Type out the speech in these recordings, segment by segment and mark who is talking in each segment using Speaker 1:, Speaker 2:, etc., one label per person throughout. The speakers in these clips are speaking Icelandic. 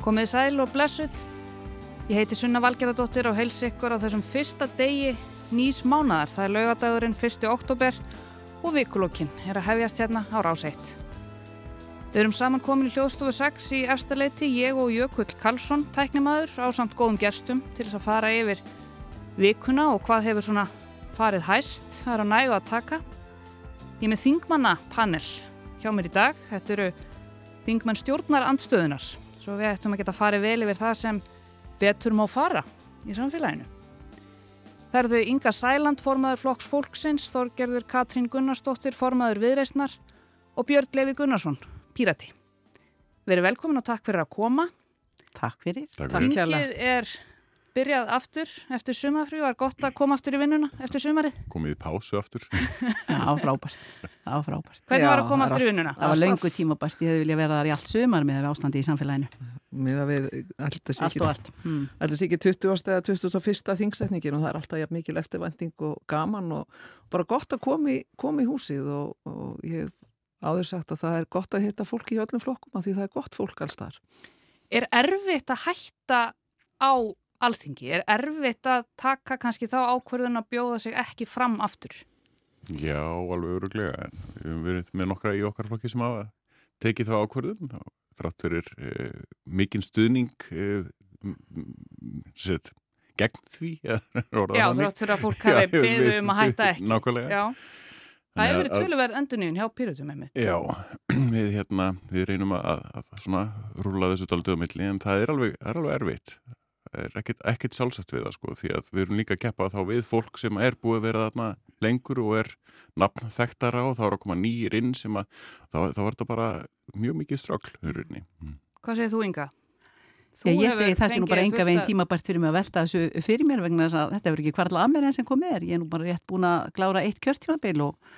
Speaker 1: Komið sæl og blessuð. Ég heiti Sunna Valgeradóttir og heils ykkur á þessum fyrsta degi nýs mánadar. Það er laugadagurinn 1. oktober og vikulokkin er að hefjast hérna á rás 1. Við erum saman komin í hljóðstofu 6 í efstaleiti, ég og Jökull Karlsson, tæknimaður á samt góðum gestum til þess að fara yfir vikuna og hvað hefur svona farið hæst. Það er á nægu að taka. Ég er með þingmanna panel hjá mér í dag. Þetta eru þingmann stjórnar andstöðunar. Svo við ættum að geta farið vel yfir það sem betur má fara í samfélaginu. Það eru þau Inga Sæland, formaður flokks fólksins, Þorgerður Katrín Gunnarsdóttir, formaður viðreysnar og Björn Levi Gunnarsson, pírati. Verið velkomin og takk fyrir að koma.
Speaker 2: Takk fyrir.
Speaker 3: Takk fyrir.
Speaker 1: Þingið er byrjað aftur eftir sumarfrí, var gott að koma aftur í vinnuna eftir sumarið.
Speaker 3: Komið í pásu aftur.
Speaker 2: Já, frábært. Það var frábært.
Speaker 1: Hvernig
Speaker 4: Já,
Speaker 1: var að koma aftur í vinnuna?
Speaker 2: Það var löngu tímabært. Ég hefði viljað vera þar í allt sumar með ástandi í samfélaginu.
Speaker 4: Miða við alltaf sé
Speaker 2: Allt
Speaker 4: ekki,
Speaker 2: og allt. Mm.
Speaker 4: ekki 20. eða 21. þingsetningin og það er alltaf jafn mikil eftirvænting og gaman og bara gott að koma í, koma í húsið og, og ég hef áður sagt að það er gott að hitta fólki í öllum flokkum af því það er gott fólk alls þar.
Speaker 1: Er erfitt að hætta á alþingi? Er erfitt að taka kannski þá ákverðun að bjóða sig ekki fram aftur?
Speaker 3: Já, alveg öruglega. En við höfum verið með nokkra í okkar flokki sem hafa tekið þá ákvörðun og þrátt fyrir eh, mikinn stuðning eh, sett, gegn því.
Speaker 1: Já, þrátt fyrir að fólk hafi beðið um að hætta ekki.
Speaker 3: Nákvæmlega.
Speaker 1: Já, það hefur verið töluverð endurníðun hjá Pírutum með mitt.
Speaker 3: Já, við, hérna, við reynum að, að rúla þessu daldið á milli en það er alveg, er alveg erfitt. Er ekkit, ekkit sjálfsagt við það sko því að við erum líka að keppa þá við fólk sem er búið að vera þarna lengur og er nafn þekktara og þá er að koma nýjir inn sem að þá, þá er þetta bara mjög mikið ströggl hururni.
Speaker 1: Hvað segir þú, Inga?
Speaker 2: Ég, ég segi það sé nú bara enga veginn tímabært fyrir mig að velta þessu fyrir mér vegna þess að þetta hefur ekki kvarla að mér enn sem komið er. Ég er nú bara rétt búin að klára eitt kjörtímabil og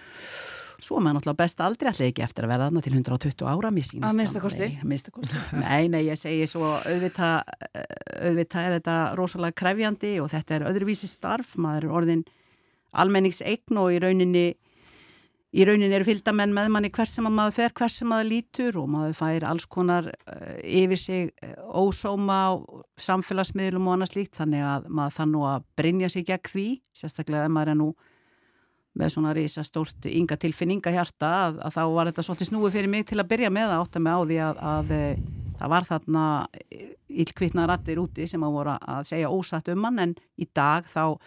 Speaker 2: svo maður náttúrulega best aldrei allir ekki eftir að verða þarna til 120 ára, mér sínst.
Speaker 1: Að
Speaker 2: það.
Speaker 1: minnsta kosti.
Speaker 2: Nei, að minnsta kosti. Nei, nei, ég segi svo auðvitað, auðvitað er þetta rosalega krefjandi og þetta er öðruvísi starf, maður er orðin almenningseign og í rauninni í rauninni eru fylgdamenn með manni hvers sem að maður fer, hvers sem maður lítur og maður fær alls konar uh, yfir sig uh, ósóma á samfélagsmiðlum og annað slíkt þannig að maður þann nú að brinja sig gegn því, sérstaklega ef maður er nú með svona risa stórt ynga tilfinninga hjarta að, að þá var þetta svolítið snúið fyrir mig til að byrja með að átta mig á því að, að, að það var þarna illkvittna rattir úti sem að voru að segja ósatt um hann en í dag þá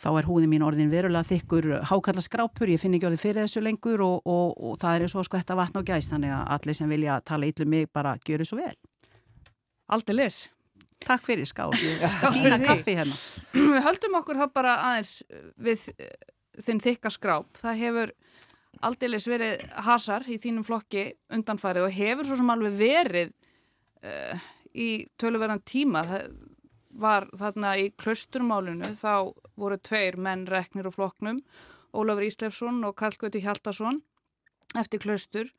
Speaker 2: þá er húðin mín orðin verulega þykkur hákallaskrápur, ég finn ekki orðið fyrir þessu lengur og, og, og það er og sko þetta vatn og gæst þannig að allir sem vilja tala yllum mig bara gjöru svo vel.
Speaker 1: Aldrei lis.
Speaker 2: Takk fyrir Skál fína kaffi hérna.
Speaker 1: Við höldum okkur þá bara aðeins við eh, þinn þykka skráp. Það hefur aldeilis verið hasar í þínum flokki undanfarið og hefur svo sem alveg verið uh, í töluverðan tíma. Það var þarna í klausturmálinu þá voru tveir menn reknir og flokknum, Ólafur Íslefsson og Karl Gauti Hjaldarsson eftir klaustur.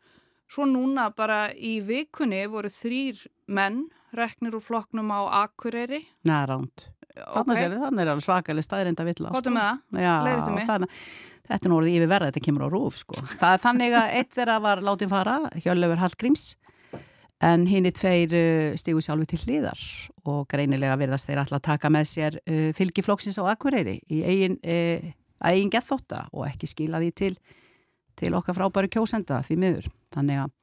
Speaker 1: Svo núna bara í vikunni voru þrýr menn reknir úr flokknum á Akureyri.
Speaker 2: Næ, ránt. Þannig okay. er alveg svakalega staðrind að vitla.
Speaker 1: Kottum með það?
Speaker 2: Já,
Speaker 1: mig.
Speaker 2: þannig, þetta er nú orðið yfirverða, þetta kemur á rúf sko. Það er þannig að eitt þeirra var látin fara, Hjörlefur Hallgríms en hinn er tveir uh, stígu sjálfu til hliðar og greinilega virðast þeir alltaf taka með sér uh, fylgiflokksins á Akureyri í eigin, uh, eigin gethóta og ekki skila því til, til okkar frábæru kjósenda því miður. Þannig að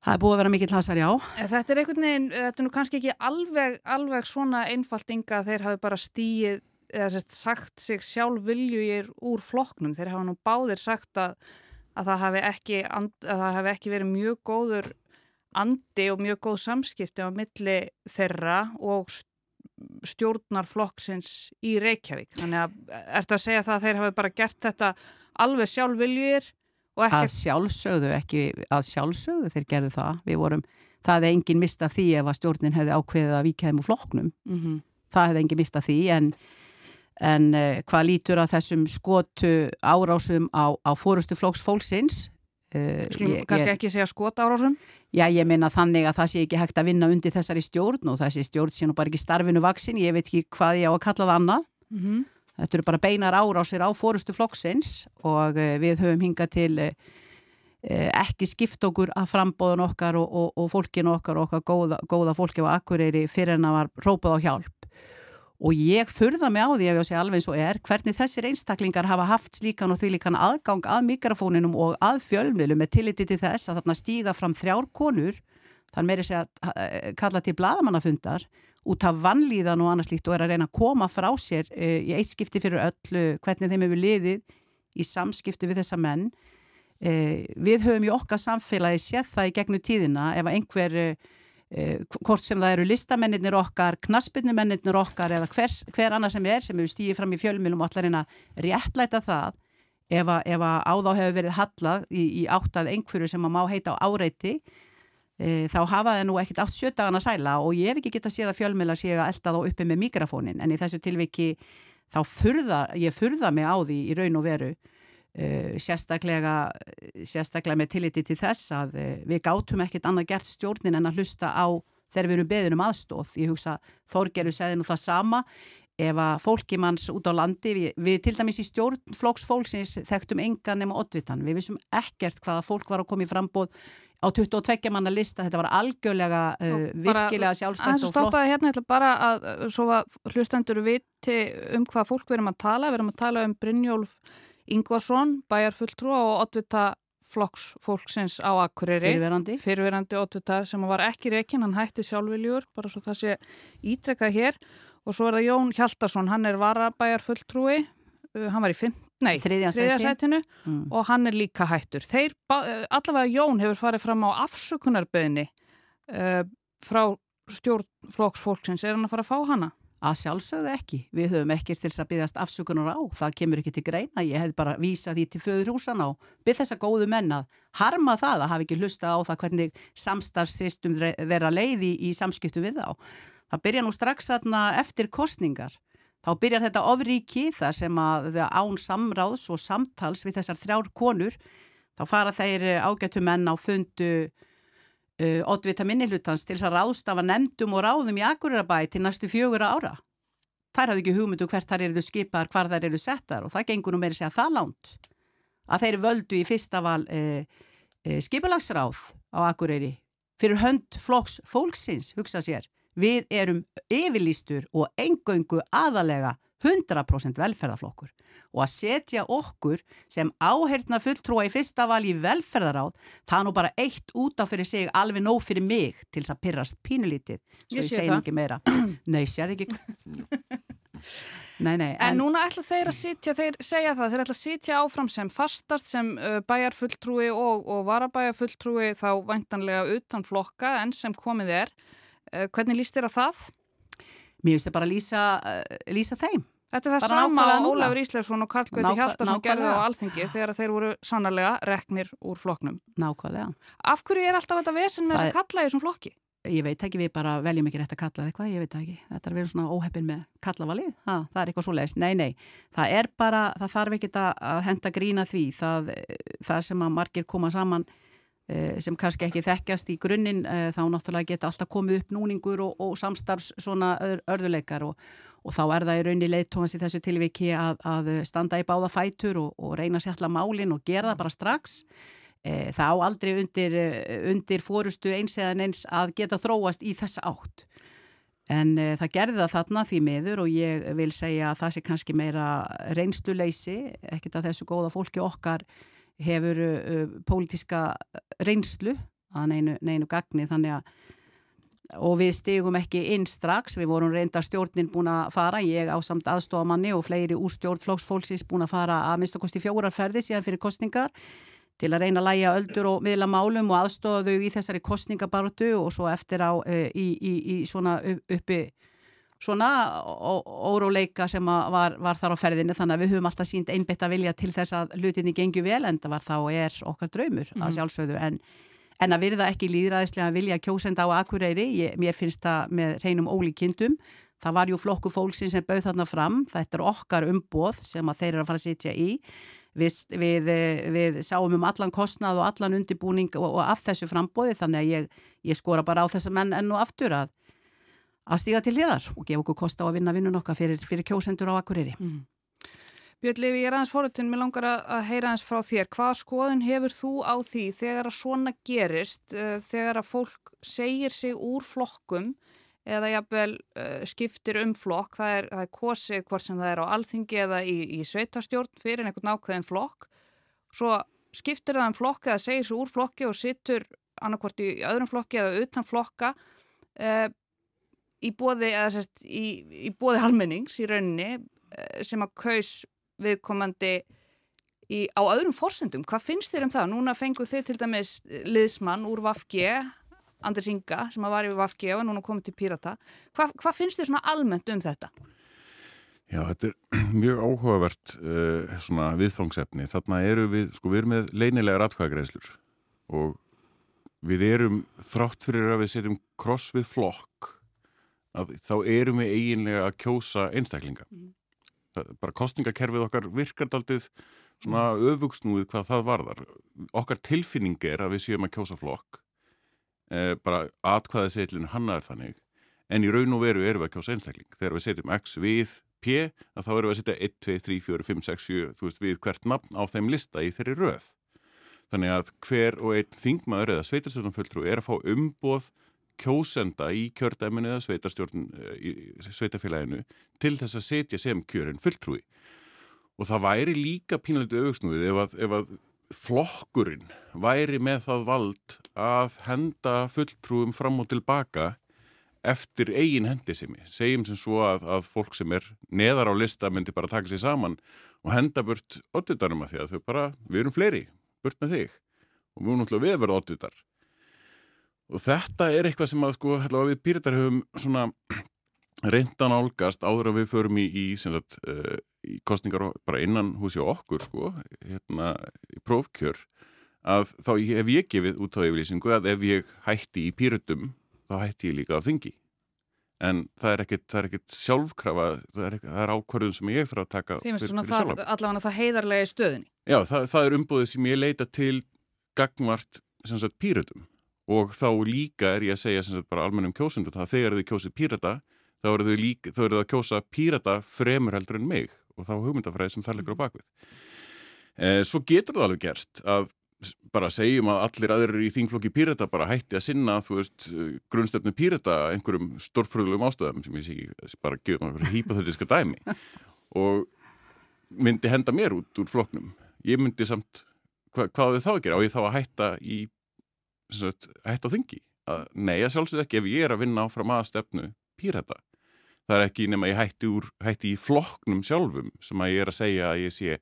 Speaker 2: það er búið að vera mikill hasar já.
Speaker 1: Þetta er einhvern veginn, þetta er nú kannski ekki alveg, alveg svona einfalt inga að þeir hafi bara stíið eða sérst, sagt sig sjálf viljugir úr flokknum. Þeir hafa nú báðir sagt að, að, það ekki, að það hafi ekki verið mjög góður andi og mjög góð samskipti á milli þeirra og stjórnar flokksins í Reykjavík. Þannig að ertu að segja það að þeir hafi bara gert þetta alveg sjálf viljugir
Speaker 2: Að sjálfsögðu, ekki að sjálfsögðu þeir gerðu það. Við vorum, það hefði engin mist af því ef að stjórnin hefði ákveðið að víkja þeim úr flokknum.
Speaker 1: mm -hmm.
Speaker 2: Það hefði engin mist af því en, en uh, hvað lítur að þessum skotu árásum á, á fórustu flokks fólksins? Uh,
Speaker 1: Skulum kannski ekki segja skota árásum?
Speaker 2: Já, ég minna þannig að það sé ekki hægt að vinna undir þessari stjórn og þessi stjórn sé nú bara ekki starfinu vaksin, ég veit ekki hvað ég á að kalla það annað.
Speaker 1: Mm -hmm.
Speaker 2: Þetta eru bara beinar árásir á fórustu flokksins og uh, við höfum hingað til eh, ekki skipt okkur að frambóðun okkar og, og, og fólkinu okkar og okkar góða, góða fólki á Akureyri fyrir en að var rópað á hjálp. Og ég furða mig á því ef ég sé alveg eins og er hvernig þessir einstaklingar hafa haft slíkan og því líkan aðgang að mikrofóninum og að fjölmiðlu með tilliti til þess að þarna stíga fram þrjár konur þann meiri segja að eh, kalla til bladamannafundar út af vannlíðan og annars líkt og er að reyna að koma frá sér e, í eitt skipti fyrir öllu hvernig þeim hefur liðið í samskipti við þessa menn. E, við höfum í okkar samfélagi séð það í gegnum tíðina ef einhver Eh, hvort sem það eru listamennir okkar, knaspinnumennir okkar eða hver, hver annar sem er sem hefur stíðið fram í fjölmjölum og allar eina réttlæta það ef að, ef að áþá hefur verið hallað í, í áttað einhverju sem að má heita á áreiti þá hafa það nú ekkert átt sjötagana sæla og ég hef ekki gett að séð að fjölmjöla séu að elda þá uppi með mikrofónin en í þessu tilviki þá furða, ég furða mig á því í raun og veru Uh, sérstaklega, sérstaklega með tilliti til þess að uh, við gátum ekkert annað gert stjórnin en að hlusta á þegar við erum beðin um aðstóð. Ég hugsa Þorgeru segði nú það sama ef að fólki manns út á landi, við, við til dæmis í stjórn flóksfólksins þekktum engan nema oddvitan. Við vissum ekkert hvaða fólk var að koma í frambóð á 22 manna lista, þetta var algjörlega uh, virkilega sjálfstætt og flott.
Speaker 1: Það stoppaði hérna eitthvað bara að svo að hlustendur viti um hvað fólk við erum að tala, við erum að tala um Brynjólf Ingvarsson, bæjarfulltrú og oddvita flokks fólksins á Akureyri.
Speaker 2: Fyrirverandi.
Speaker 1: Fyrirverandi oddvita sem var ekki rekin, hann hætti sjálfviljur, bara svo það sé ítrekkað hér. Og svo er það Jón Hjaldarsson, hann er varabæjarfulltrúi, uh, hann var í fimm, nei, þriðjasætinu mm. og hann er líka hættur. Þeir, uh, allavega Jón hefur farið fram á afsökunarbeðni uh, frá stjórn flokks fólksins. Er hann að fara að fá hana?
Speaker 2: Að sjálfsögðu ekki. Við höfum ekkert til þess að byggast afsökunar á. Það kemur ekki til greina. Ég hef bara vísað því til föðurhúsan á. Byrð þessa góðu menna harma það að hafa ekki hlusta á það hvernig samstarfsystum þeirra leiði í samskiptu við þá. Það byrja nú strax eftir kostningar. Þá byrjar þetta ofríki þar sem að án samráðs og samtals við þessar þrjár konur þá fara þeir ágættu menn á fundu uh, oddvita minnihlutans til þess að ráðstafa nefndum og ráðum í Akureyrabæ til næstu fjögur ára. Þær hafði ekki hugmyndu um hvert þar eru skipar, hvar þar eru settar og það gengur nú meira segja það lánt að þeir völdu í fyrsta val uh, uh, skipalagsráð á Akureyri fyrir hönd flokks fólksins, hugsa sér. Við erum yfirlýstur og engöngu aðalega 100% velferðarflokkur. Og að setja okkur sem áhertna fulltrúa í fyrsta val í velferðaráð það nú bara eitt út á fyrir sig alveg nóg fyrir mig til þess að pyrrast pínulítið svo ég, ég segi ekki meira. Nei, sér ekki. Nei, nei,
Speaker 1: en, en núna ætla þeir að sitja þeir segja það, þeir ætla að sitja áfram sem fastast sem uh, bæjarfulltrúi og, og varabæjarfulltrúi þá væntanlega utan flokka en sem komið er hvernig líst þér að það?
Speaker 2: Mér finnst þetta bara að lýsa, uh, lýsa þeim
Speaker 1: Þetta er það bara sama að Ólafur Ísleifsson og Karl Gauti Hjaldarsson gerði á alþingi þegar þeir voru sannarlega reknir úr floknum.
Speaker 2: Nákvæmlega.
Speaker 1: Af hverju er alltaf þetta vesen með þess að kalla þessum flokki?
Speaker 2: Ég veit ekki, við bara veljum ekki rétt að kalla eitthvað, ég veit ekki. Þetta er verið svona óheppin með kallavalið, ha, það er eitthvað svo leiðist. Nei, nei, það er bara, það þarf ekki að henda grína því. Það, það sem að margir koma saman eh, sem kannski ekki þekkjast í grunninn, eh, þá náttúrulega geta alltaf komið upp núningur og, og samstarfs svona örðuleikar og og þá er það í raunni leittóhans í þessu tilviki að, að standa í báða fætur og, og reyna sér allar málinn og gera það bara strax. E, það á aldrei undir, undir fórustu eins eða neins að geta þróast í þessa átt. En e, það gerði það þarna því miður og ég vil segja að það sé kannski meira reynsluleysi, ekkert að þessu góða fólki okkar hefur uh, pólitíska reynslu að neinu, neinu gagni. Þannig að og við stigum ekki inn strax, við vorum reynda stjórnin búin að fara, ég á samt aðstofamanni og fleiri úr stjórnflóksfólksins búin að fara að minnstakosti fjórarferði síðan fyrir kostningar til að reyna að læja öldur og miðla málum og aðstofa þau í þessari kostningabartu og svo eftir á e, í, í, í svona uppi svona óróleika sem var, var þar á ferðinu þannig að við höfum alltaf sínt einbetta vilja til þess að lutinni gengur vel en það var þá er okkar draumur mm. að mhm. sjálfsögðu en en að virða ekki líðræðislega vilja kjósenda á Akureyri, ég, mér finnst það með reynum ólíkindum, það var ju flokku fólksinn sem bauð þarna fram, þetta er okkar umboð sem að þeir eru að fara að sitja í, við, við, við sáum um allan kostnað og allan undibúning og, og af þessu frambóði þannig að ég, ég skora bara á þessa menn enn og aftur að, að stíga til hliðar og gefa okkur kosta á að vinna vinnun okkar fyrir, fyrir kjósendur á Akureyri. Mm.
Speaker 1: Björn Levi, ég er aðeins fórutin, mér langar að heyra aðeins frá þér. Hvað skoðun hefur þú á því þegar að svona gerist, uh, þegar að fólk segir sig úr flokkum eða jafnvel uh, skiptir um flokk, það er, það er kosið hvort sem það er á alþingi eða í, í sveitastjórn fyrir einhvern ákveðin flokk, svo skiptir það um flokk eða segir sig úr flokki og sittur annarkvort í öðrum flokki eða utan flokka uh, í bóði, eða sérst, í, í bóði halmennings í rauninni sem að kaus viðkomandi í, á öðrum fórsendum. Hvað finnst þér um það? Núna fenguð þið til dæmis liðsmann úr Vafge, Anders Inga, sem var í Vafge og núna komið til Pírata. Hva, hvað finnst þér svona almennt um þetta?
Speaker 3: Já, þetta er mjög áhugavert uh, svona viðfangsefni. Þarna eru við, sko við erum með leinilegar atkvæðagreislur og við erum þrátt fyrir að við setjum kross við flokk að þá erum við eiginlega að kjósa einstaklinga. Mm bara kostningakerfið okkar virkardaldið svona öfugsnúið hvað það varðar. Okkar tilfinning er að við séum að kjósa flokk, e, bara atkvæðið setlinu hanna er þannig, en í raun og veru erum við að kjósa einstakling. Þegar við setjum X við P, að þá erum við að setja 1, 2, 3, 4, 5, 6, 7, þú veist, við hvert nafn á þeim lista í þeirri röð. Þannig að hver og einn þingmaður eða sveitarstjórnumfulltrú er að fá umboð kjósenda í kjördæminu eða sveitarstjórn eh, sveitafélaginu til þess að setja sem kjörin fulltrúi. Og það væri líka pínalegt auðvitsnúið ef að, ef að flokkurinn væri með það vald að henda fulltrúum fram og tilbaka eftir eigin hendisimi. Segjum sem svo að, að fólk sem er neðar á lista myndi bara taka sér saman og henda burt oddudarum að því að þau bara, við erum fleiri, burt með þig og við erum náttúrulega við að vera oddudar og þetta er eitthvað sem að sko við pýritar höfum svona reyndan álgast áður að við förum í, í, sagt, uh, í kostningar bara innan húsi og okkur sko hérna í prófkjör að þá hef ég gefið út á yfirlýsingu að ef ég hætti í pýritum þá hætti ég líka á þingi. En það er ekkert, það er ekkert sjálfkrafa það er, er ákvarðun sem ég þarf að taka
Speaker 1: er svona það, allavega það heiðarlega í stöðinni
Speaker 3: Já, það, það er umbúðið sem ég leita til gagmart pýritum og þá líka er ég að segja sagt, bara almennum kjósundu það þegar þau kjósið pírata þá eru þau, líka, þá eru þau að kjósa pírata fremur heldur en mig og þá hugmyndafræði sem það liggur á bakvið. Eh, svo getur það alveg gerst að bara segjum að allir aðrir í þingflokki pírata bara hætti að sinna, þú veist, grunnstöfnu pírata einhverjum stórfröðlum ástöðum sem ég sé ekki bara gefur maður fyrir hýpaþöldiska dæmi og myndi henda mér út úr floknum. Ég myndi samt, hva, hvað þau þá að gera og ég þá að hætta í hætt á þingi. Að, nei, að sjálfsögð ekki ef ég er að vinna áfram að stefnu pírhætta. Það er ekki nema ég hætti, úr, hætti í flokknum sjálfum sem að ég er að segja að ég sé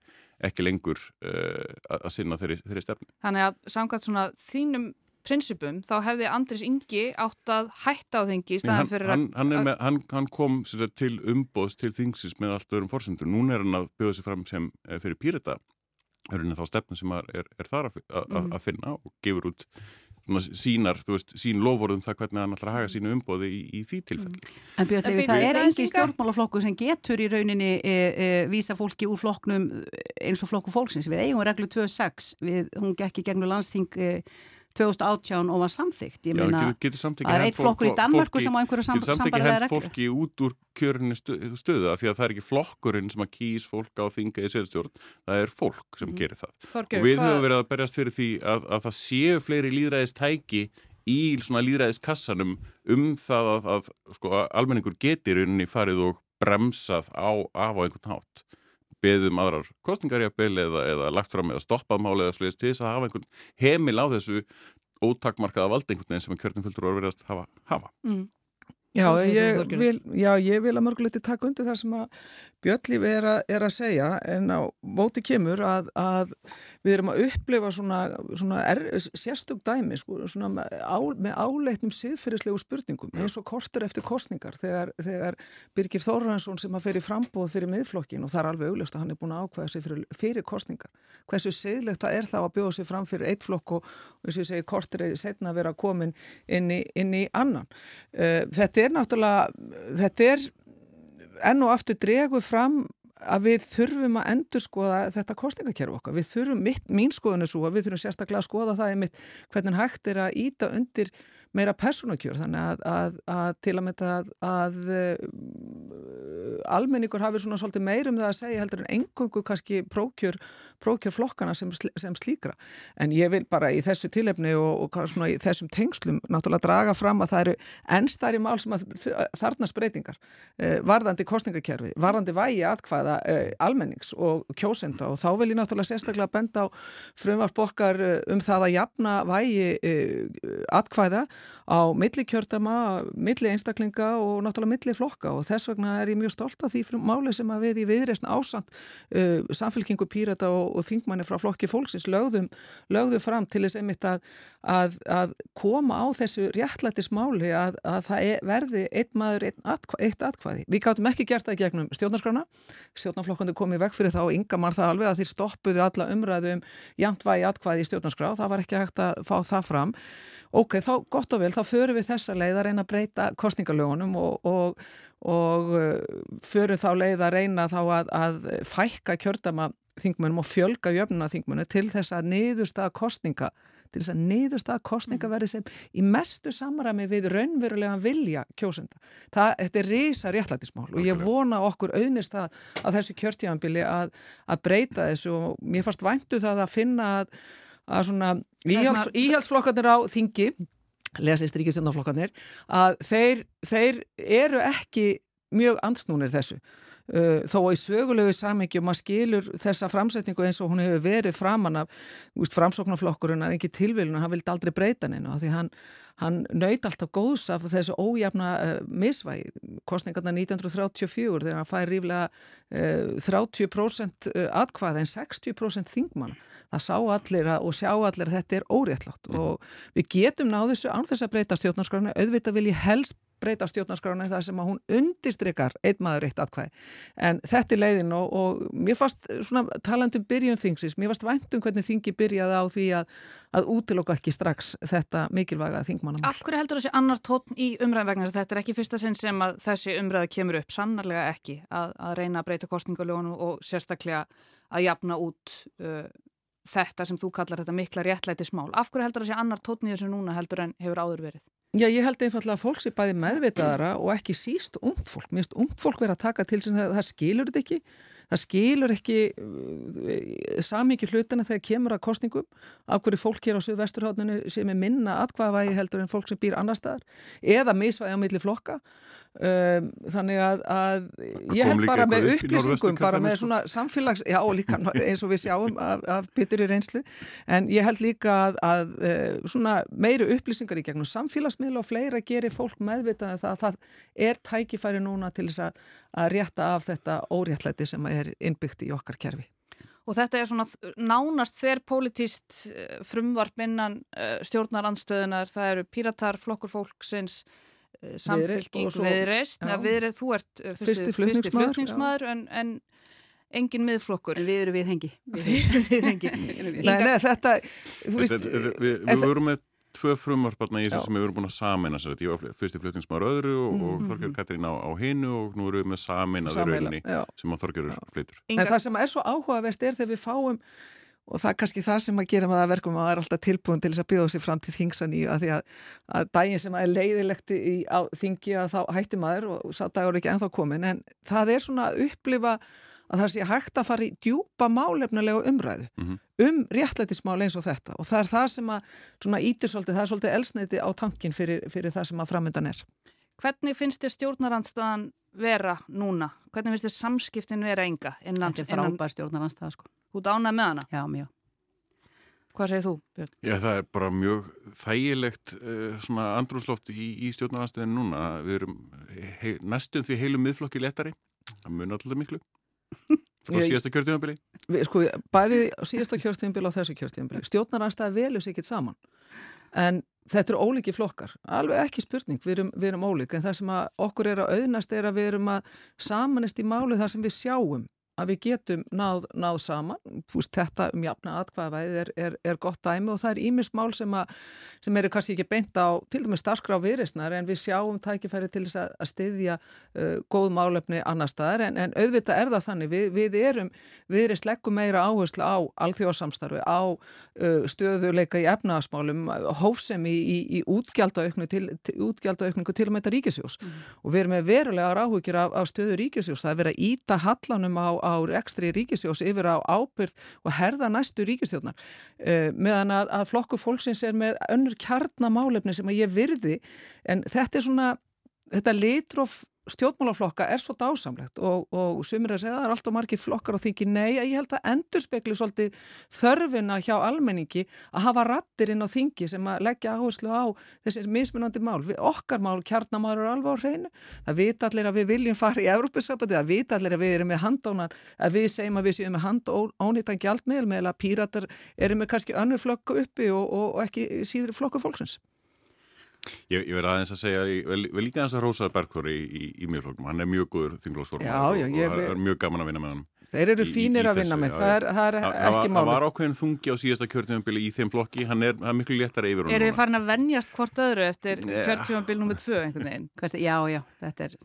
Speaker 3: ekki lengur uh, að sinna þeirri, þeirri stefnu.
Speaker 1: Þannig að samkvæmt svona þínum prinsipum þá hefði Andris Ingi átt að hætta á þingi í staðan fyrir
Speaker 3: hann, hann, með, hann, hann kom sagt, til umbóðs til þingsins með allt öðrum fórsendur. Nún er hann að bjóða sig fram sem eh, fyrir. Það er þá stefnu sem er, er þar að, að, að mhm. finna og gefur út sínar, þú veist, sín lofórðum það hvernig hann ætlar að haga sínu umbóði í, í því tilfelli.
Speaker 2: En Björn Levi, það er engi stjórnmálaflokku sem getur í rauninni e, e, vísa fólki úr flokknum eins og flokku fólksins. Við eigum reglu 2.6, hún gekk í gegnum landsting e, 2018 og var samþygt ég meina, það er eitt flokkur í Danmarku sem á einhverju sambarlega
Speaker 3: reglu Getur samþygt hend fólki út úr kjörinu stöðu af því að það er ekki flokkurinn sem að kýs fólk á þinga í selstjórn, það er fólk sem mm. gerir það. Þorgjör, og við höfum verið að berjast fyrir því að, að það séu fleiri líðræðistæki í svona líðræðiskassanum um það að, að sko, almenningur getur unni farið og bremsað á, af á einhvern hátt beðum aðrar kostningarjafnvel eða, eða lagt fram eða stoppað máli eða sluðist til þess að hafa einhvern heimil á þessu ótakmarkaða valdi einhvern veginn sem voru verið að hafa. hafa. Mm.
Speaker 4: Já ég, vil, já, ég vil að mörguleiti taka undir það sem að Björnlíf er, er að segja en á móti kemur að, að við erum að upplifa svona, svona er, sérstök dæmi sko, með, á, með áleitnum siðfyrirslegu spurningum eins og kortur eftir kostningar þegar, þegar Birgir Þórhansson sem að fer í frambóð fyrir miðflokkin og það er alveg auglust að hann er búin að ákvæða sig fyrir, fyrir kostningar hversu siðlegt það er þá að bjóða sig fram fyrir eitt flokk og þess að ég segi kortur er setna að vera komin inn í, inn í annan. Uh, þetta þetta er náttúrulega, þetta er enn og aftur dreguð fram að við þurfum að endur skoða þetta kostningakerfi okkar. Við þurfum, mitt, mín skoðun er svo að við þurfum sérstaklega að skoða það einmitt hvernig hægt er að íta undir meira persónakjör þannig að, að, að til að mynda að, að uh, almenningur hafi svona svolítið meirum það að segja heldur en engungu kannski prókjör, prókjör flokkana sem, sem slíkra. En ég vil bara í þessu tilefni og, og svona í þessum tengslum náttúrulega draga fram að það eru ennstæri mál sem að þarnast breytingar uh, varðandi kostningakerfi, varðandi vægi atkvæða uh, almennings og kjósenda. Og þá vil ég náttúrulega sérstaklega benda á frumvarp okkar um það að jafna vægi atkvæða á milli kjördama, milli einstaklinga og náttúrulega milli flokka. Og þess vegna er ég mjög stolt af því máli sem að við í viðreysn ásand uh, samfélkingu pírata og, og þingmanni frá flokki fólksins lögðum, lögðum fram til þess einmitt að, að, að koma á þessu réttlættis máli að, að það er, verði eitt maður eitt, atkvæ, eitt atkvæði. Við gáttum ekki gert það gegnum stjórnarskrana, stjórnarflokkandi komið vekk fyrir þá og ynga marð það alveg að þeir stoppuðu alla umræðu um jantvægi atkvæði í stjórnarskrá, það var ekki hægt að fá það fram. Ok, þá gott og vel, þá förum við þessa leið að reyna að breyta kostningalögunum og, og, og uh, förum þá leið að reyna þá að, að fækka kjördama þingmunum og fjölga jöfnuna þingmunum til þess að niðurstaða kostninga til þess að niðurstaða kostninga verði sem í mestu samræmi við raunverulega vilja kjósenda. Það, þetta er reysa réttlætismál og ég vona okkur auðnist að, að þessu kjörtíðanbili að, að breyta þessu og mér fannst væntu það að finna að að svona íhjáls, íhjálpsflokkarnir á þingi lesist ríkistjónaflokkarnir að þeir, þeir eru ekki mjög ansnúnir þessu þó að í sögulegu samhengjum að skilur þessa framsetningu eins og hún hefur verið framann af framsóknarflokkurinn er ekki tilvílun og hann vildi aldrei breyta neina því hann hann nöyt alltaf góðs af þessu ójafna uh, misvægi, kostningarna 1934 þegar hann fær ríflega uh, 30% atkvæða en 60% þingmann það sá allir að, og sjá allir að þetta er óréttlátt. Mm. og við getum náðu þessu án þess að breyta stjórnarskrána, auðvitað vil ég helst breyta stjórnarskrána það sem að hún undistrykar einn maður eitt atkvæði en þetta er leiðin og, og mér fannst svona talandum byrjun þingsins, mér fannst væntum hvernig þingi byrjaði á því að, að útiloka ekki strax þetta mikilvæga þingmannamál.
Speaker 1: Af hverju heldur þessi annar tótn í umræðin vegna þetta er ekki fyrsta sinn sem að þessi umræði kemur upp sannarlega ekki að, að reyna að breyta kostningaljónu og sérstaklega að jafna út uh, þetta sem þú kallar þetta mikla réttlætismál. Af hverju heldur sé annar tótni þessu núna heldur en hefur áður verið?
Speaker 4: Já, ég held einfallega að fólk sé bæði meðvitaðara og ekki síst ungt fólk. Mér finnst ungt fólk verið að taka til sem það, það skilur þetta ekki. Það skilur ekki uh, samíkju hlutina þegar kemur að kostningum af hverju fólk hér á Suðvesturhátninu sem er minna atkvaðavægi heldur en fólk sem býr annar staðar eða misvægi á milli flokka Um, þannig að, að ég held bara með upplýsingum bara með svona samfélags já líka eins og við sjáum af, af bitur í reynslu. En ég held líka að, að uh, svona meiri upplýsingar í gegnum samfélagsmiðl og fleira gerir fólk meðvitað að það, það er tækifæri núna til þess að, að rétta af þetta óréttlæti sem er innbyggt í okkar kerfi.
Speaker 1: Og þetta er svona nánast þeir politíst uh, frumvarp innan uh, stjórnaranstöðunar, það eru píratar, flokkur fólksins Eh, samfélking viðreist viðreist, þú ert uh, fyrsti, fyrsti flutningsmaður en, en engin miðflokkur.
Speaker 2: En við erum við hengi
Speaker 4: við hengi Nei, nei, þetta
Speaker 3: Við, við, við vorum með tvö frumarpartna í þessu sem við vorum búin að samina sér ég var fyrsti flutningsmaður öðru og, mm. -hmm. og Þorgjörg Katrín á, á hinnu og nú erum við með saminaður rauninni sem að Þorgjörg flytur.
Speaker 4: En það sem er svo áhugavert er þegar við fáum og það er kannski það sem að gera með að verkum að það er alltaf tilbúin til þess að bjóða sér fram til þingsan í að því að, að daginn sem að er leiðilegt í á, þingi að þá hætti maður og sá dagur er ekki enþá komin en það er svona að upplifa að það sé hægt að fara í djúpa málefnulega umræðu mm -hmm. um réttlætismál eins og þetta og það er það sem að svona ítir svolítið, það er svolítið elsneiti á tankin fyrir, fyrir það sem að framöndan er.
Speaker 1: Hvernig finnst þið stjórnarandstaðan vera núna? Hvernig finnst þið samskiptin vera enga?
Speaker 2: Innan, þetta er frábær stjórnarandstaða sko.
Speaker 1: Þú dánað með hana?
Speaker 2: Já, mjög.
Speaker 1: Hvað segir þú, Björn?
Speaker 3: Já, það er bara mjög þægilegt uh, svona andrúsloft í, í stjórnarnarsteginu núna. Við erum hei, næstum því heilu miðflokki letari. Það mun alltaf miklu. Á síðasta kjörtíðanbili.
Speaker 4: Sko, bæði á síðasta kjörtíðanbili og þessu kjörtíðanbili. Stjórnarnarstæði velur sér ekki saman. En þetta eru ólíki flokkar. Alveg ekki spurning, við erum, við erum ólík. En það sem okkur er að auðnast er að við erum að samanist í málu þar sem við sjáum að við getum náð, náð saman, Púst, þetta um jafna atkvæðavæðið er, er, er gott dæmi og það er ímist mál sem, a, sem eru kannski ekki beint á til dæmis starfskrá viðreysnar en við sjáum tækifæri til þess að, að styðja uh, góð málefni annar staðar. En, en auðvitað er það þannig, við, við erum viðreysn leggum meira áherslu á alþjóðsamstarfi, á uh, stöðuleika í efnagasmálum, hófsemi í, í, í útgjaldaaukningu til, til, til að meita ríkisjós mm. og við erum með verulega ráhugjur af, af stöðu ríkisjós, það er verið að íta hallanum á, á ekstri ríkisjós yfir á ábyrð og herða næstu ríkistjónar uh, meðan að, að flokku fólksins er með önnur kjarnamálefni sem að ég virði en þetta er svona, þetta litróf stjórnmálaflokka er svo dásamlegt og, og sumir að segja að það er alltaf margir flokkar og þingi nei að ég held að endur spekli svolítið þörfina hjá almenningi að hafa rattir inn á þingi sem að leggja áherslu á þessi mismunandi mál. Við, okkar mál, kjarnamál eru alveg á hreinu. Það vita allir að við viljum fara í Európusabati, það vita allir að við erum með handónar, að við segjum að við séum með handónýtan gjaldmiðl með að píratar eru með kannski önnu flokku uppi og, og, og ekki síður flokku fólksins.
Speaker 3: Ég, ég verði aðeins að segja, vil líka aðeins að Rósa Bergþóri í, í, í mjög flokkum, hann er mjög góður þinglósformar og, og það er mjög gaman að vinna með hann.
Speaker 4: Þeir eru fínir í, að vinna með, það er, það er ekki máli.
Speaker 3: Það var ákveðin þungi á síðasta kjörtímanbili í þeim flokki, hann er, er miklu léttara yfir.
Speaker 1: Er þið farin að vennjast hvort öðru eftir kjörtímanbil nummið tvö einhvern veginn?
Speaker 2: Já, já, þetta er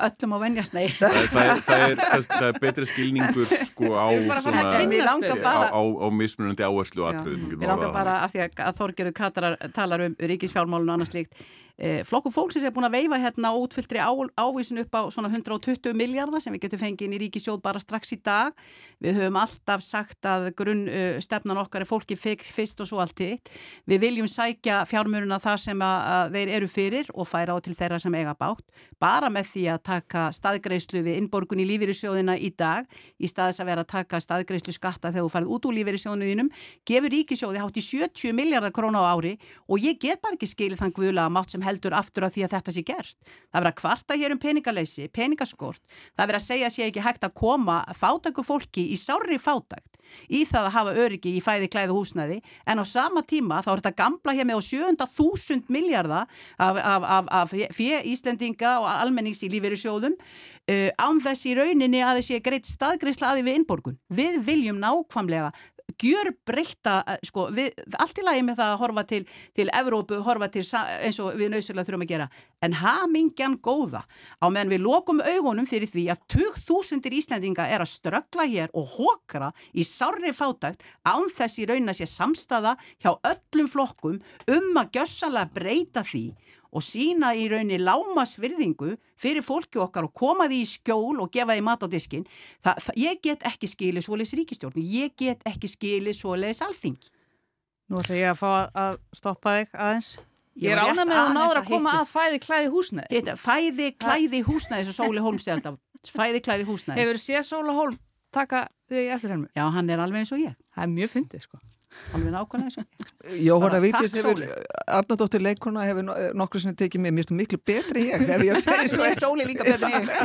Speaker 2: öllum á vennjast, nei.
Speaker 3: Það, það, er, það, er, það er betri skilningur sko á á, á, á mismunandi áherslu
Speaker 2: Við langar bara af því að Þorgerur Katarar talar um ríkisfjármálun og annars líkt Flokku fólksins er búin að veifa hérna útfylltri ávísin upp á svona 120 miljardar sem við getum fengið inn í ríkisjóð bara strax í dag. Við höfum alltaf sagt að grunn uh, stefnan okkar er fólki fyrst og svo allt hitt. Við viljum sækja fjármjöruna þar sem að, að þeir eru fyrir og færa á til þeirra sem eiga bátt. Bara með því að taka staðgreyslu við innborgun í lífyrirsjóðina í dag í staðis að vera að taka staðgreyslu skatta þegar þú farið út úr lífyrirsjóðinuðinum gefur ríkisjóði hátt í 70 miljardar króna á ári og ég get bara ekki skilið þann guðla mátt sem heldur aftur af því að þetta sé gert. Það verður að kvarta hér um peningaleysi, peningaskort, það verður að segja sé ekki hægt að koma fátæku fólki í sári fátækt í það að hafa öryggi í fæði klæðu húsnaði en á sama tíma þá er þetta gamla hér með á 700.000 miljardar af, af, af, af fjö Íslendinga og almennings í lífeyri sjóðum uh, án þess í rauninni að þessi greitt staðgreisla aði við innborgun. Við viljum nákvamlega gjör breyta, eh, sko, við, allt í lagi með það að horfa til, til Evrópu, horfa til eins og við nöðslega þurfum að gera, en hamingjan góða. Á meðan við lokum augunum fyrir því að 2000 Íslandinga er að ströggla hér og hókra í sárri fátækt án þess í raun að sé samstaða hjá öllum flokkum um að gjössalega breyta því og sína í raunni lámasvirðingu fyrir fólki okkar og koma því í skjól og gefa því mat á diskin það, það, ég get ekki skilið svoleiðis ríkistjórn ég get ekki skilið svoleiðis alþing
Speaker 1: Nú ætla ég að fá að stoppa þig aðeins. Ég er ánað með að náður að koma að fæði klæði húsnæði.
Speaker 2: Fæði klæði húsnæði sem Sóli Holm segði alltaf. Fæði klæði húsnæði.
Speaker 1: Hefur séð Sóli Holm taka þig eftir hennu?
Speaker 2: Já, hann er alveg eins og ég.
Speaker 1: Það er mjög fyndið sko
Speaker 2: alveg nákvæmlega
Speaker 4: Jóhanna Vítis hefur Arnardóttir leikona hefur nokkur sem tekið mér, miklu betri ég ef ég segi svo
Speaker 2: Sóli líka betri ég.
Speaker 3: Ég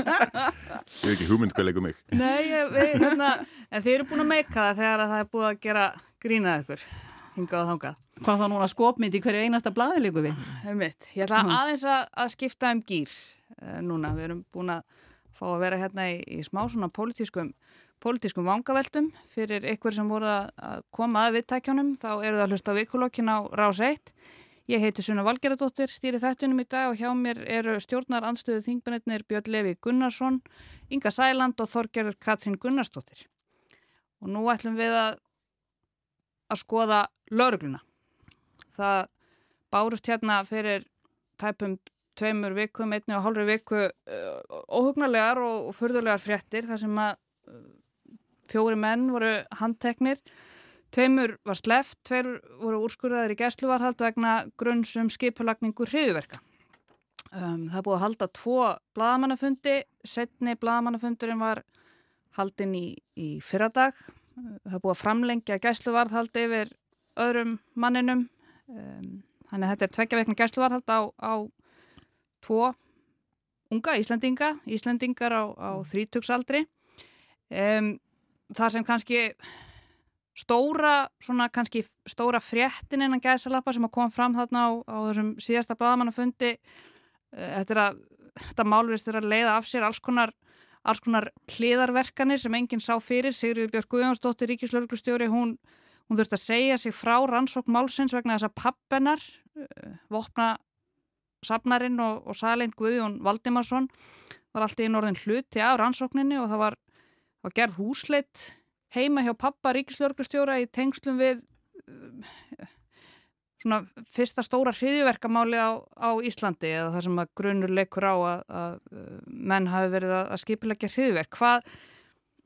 Speaker 3: hef ekki hugmynd hvað leikum mig.
Speaker 1: Nei, við, hérna, en þið eru búin að meika það þegar það er búin að gera grínað ykkur hingað og þangað.
Speaker 2: Hvað þá núna skopmynd í hverju einasta blaði líku við?
Speaker 1: Mitt. Ég ætla aðeins að, að skipta um gýr uh, núna, við erum búin að fá að vera hérna í, í smá svona pólitískum pólitískum vangaveltum fyrir ykkur sem voru að koma að viðtækjónum þá eru það að hlusta á vikulokkin á Rás 1 ég heiti Sunna Valgeradóttir stýri þættunum í dag og hjá mér eru stjórnar anstöðu þingbennir Björn Levi Gunnarsson Inga Sæland og Þorgerður Katrín Gunnarsdóttir. Og nú ætlum við að að skoða laurugluna það bárust hérna fyrir tæpum tveimur vikum, einni og hálfur viku óhugnarlegar og fyrðulegar fréttir þar sem að fjóri menn voru handteknir. Tveimur var sleft, tveir voru úrskurðaður í gæsluvarhald vegna grunnsum skipulagningu hriðverka um, það búið að halda tvo bladamannafundi, setni bladamannafundurinn var haldinn í, í fyrradag. Það búið að framlengja gæsluvarhald yfir öðrum manninum. Um, þannig að þetta er tveggja vegna gæsluvarhald á, á tvo unga Íslandinga Íslandingar á, á þrítugsaldri. Um, það sem kannski stóra, svona kannski stóra fréttin innan gæsalappa sem að koma fram þarna á, á þessum síðasta bladamannafundi uh, þetta er að þetta málvist er að leiða af sér alls konar alls konar hliðarverkanir sem enginn sá fyrir. Sigriður Björg Guðjónsdóttir, ríkislauglustjóri, hún, hún þurfti að segja sig frá rannsók málsins vegna þess að pappennar, uh, vopna safnarinn og, og salin Guðjón Valdimarsson var alltaf í norðin hluti af rannsókninni og það var, var gerð húsleitt heima hjá pappa ríkislauglustjóra í tengslum við uh, svona fyrsta stóra hriðiverkamáli á, á Íslandi eða það sem að grunur leikur á að, að menn hafi verið að, að skipilegja hriðiverk. Hvað,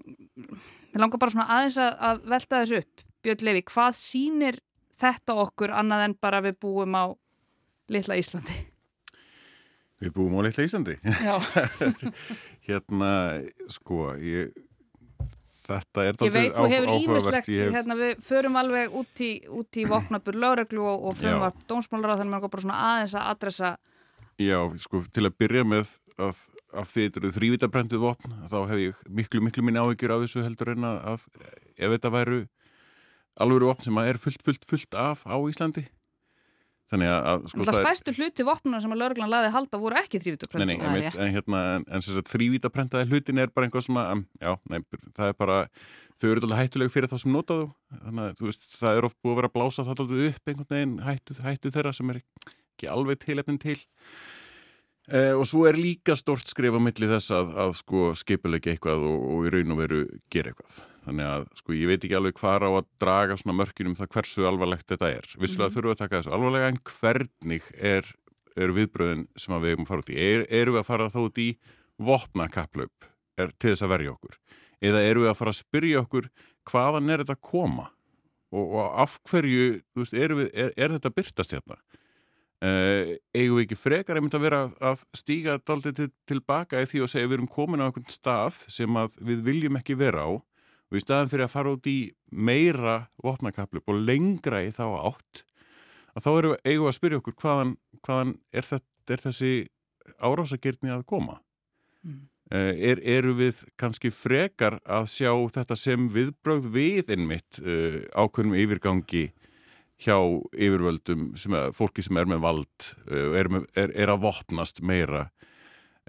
Speaker 1: ég langar bara svona aðeins að, að velta þessu upp. Björn Levi, hvað sínir þetta okkur annað en bara við búum á litla Íslandi?
Speaker 3: Við búum á litla Íslandi?
Speaker 1: Já.
Speaker 3: hérna, sko, ég þetta er
Speaker 1: Ég veit, þú hefur ímislegt, hef... hérna við förum alveg út í, út í vopnabur lögreglu og, og frumvarp dómsmálar á þannig að maður bara svona aðeins að adressa
Speaker 3: Já, sko, til að byrja með að, að þetta eru þrývitabrendið vopn, þá hef ég miklu, miklu minni áhyggjur af þessu heldur en að ef þetta væru alveg vopn sem er fullt, fullt, fullt af á Íslandi Þannig að,
Speaker 1: sko, það stærstu hluti vopnuna sem að lauruglan laði halda voru ekki þrývítaprenta.
Speaker 3: Nei, nei, en, en, hérna, en, en þrývítaprentaði hlutin er bara einhvað svona, já, nei, það er bara, þau eru alltaf hættulega fyrir það sem notaðu, þannig að, þú veist, það er oft búið að vera að blása það alltaf upp einhvern veginn hættu, hættu þeirra sem er ekki alveg tilefnin til. Eh, og svo er líka stort skrif á milli þess að, að sko skipilegja eitthvað og, og í raun og veru gera eitthvað. Þannig að sko ég veit ekki alveg hvað á að draga svona mörkinum það hversu alvarlegt þetta er. Vissilega mm. þurfum við að taka þessu alvarlega en hvernig er, er viðbröðin sem við erum að fara út í? Er, eru við að fara þá út í vopnakaplaup til þess að verja okkur? Eða eru við að fara að spyrja okkur hvaðan er þetta að koma? Og, og af hverju veist, er, við, er, er þetta byrtast hérna uh, eigum við ekki frekar einmitt að vera að stíga daldið til, tilbaka í því og segja við erum komin á einhvern stað sem við viljum ekki vera á og í staðan fyrir að fara út í meira vopnakaplöp og lengra í þá átt að þá erum við eigum að spyrja okkur hvaðan, hvaðan er, þetta, er þessi árásagirni að koma mm. er, eru við kannski frekar að sjá þetta sem viðbrögð við innmitt uh, ákveðnum yfirgangi hjá yfirvöldum, sem er, fólki sem er með vald, uh, er, er, er að vopnast meira.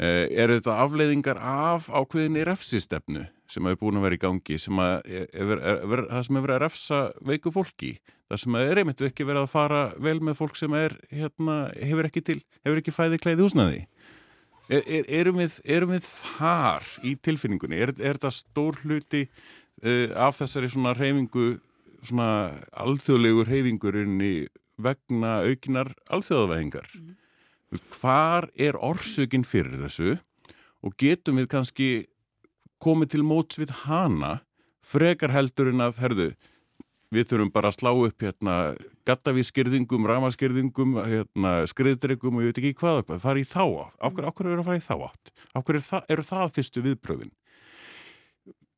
Speaker 3: Uh, er þetta afleiðingar af ákveðinni refsistefnu sem hefur búin að vera í gangi sem að er, það sem hefur verið að refsa veiku fólki? Það sem er einmitt ekki verið að fara vel með fólk sem er hérna, hefur ekki til, hefur ekki fæði klæði húsnaði erum við, erum við þar í tilfinningunni? Er þetta stór hluti uh, af þessari svona reyfingu svona alþjóðlegur reyfingurinn vegna aukinar alþjóðavegingar mm. hvar er orsökin fyrir þessu og getum við kannski komið til móts við hana frekar heldur en að, herðu, við þurfum bara að slá upp hérna gattavískirðingum, ramaskirðingum, hérna skriðdryggum og ég veit ekki hvað, hvað, fara í þá átt. Áhverju áhver eru að fara í þá átt? Áhverju er, eru það fyrstu viðbröðin?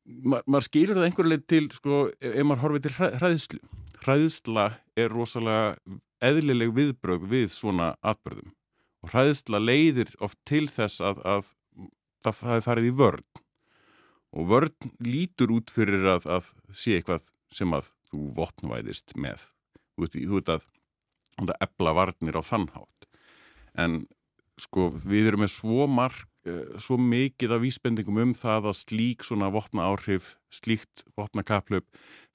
Speaker 3: Ma, maður skilur það einhverju leið til, sko, ef maður horfið til hræðslu. Hræðsla er rosalega eðlileg viðbröð við svona atbyrðum og hræðsla leiðir oft til þess að, að það er farið í vörn. Og vörn lítur út fyrir að, að sé eitthvað sem að þú vopnvæðist með. Þú veit að, að ebla varnir á þannhátt en sko við erum með svo marg svo mikið af vísbendingum um það að slík svona vopna áhrif slíkt vopna kaplöp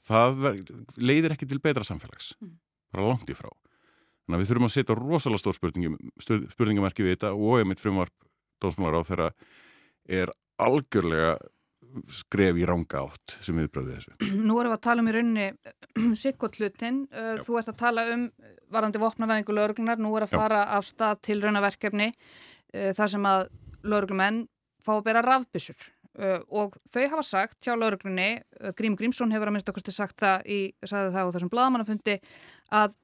Speaker 3: það leiðir ekki til betra samfélags mm. bara langt í frá þannig að við þurfum að setja rosalega stór spurningamerki við þetta og ég mitt frumvarp dómsmálar á þeirra er algjörlega skref í ranga átt sem viðbröði þessu.
Speaker 1: Nú erum við að tala um í rauninni sikkotlutin, uh, þú ert að tala um varandi vopnaveðingu lauruglunar, nú er að fara Já. af stað til raunaverkefni þar sem að lauruglumenn fá að bera rafbissur uh, og þau hafa sagt hjá lauruglunni, Grím Grímsson hefur að minnst okkurstu sagt það í, sagði það á þessum bladamannafundi að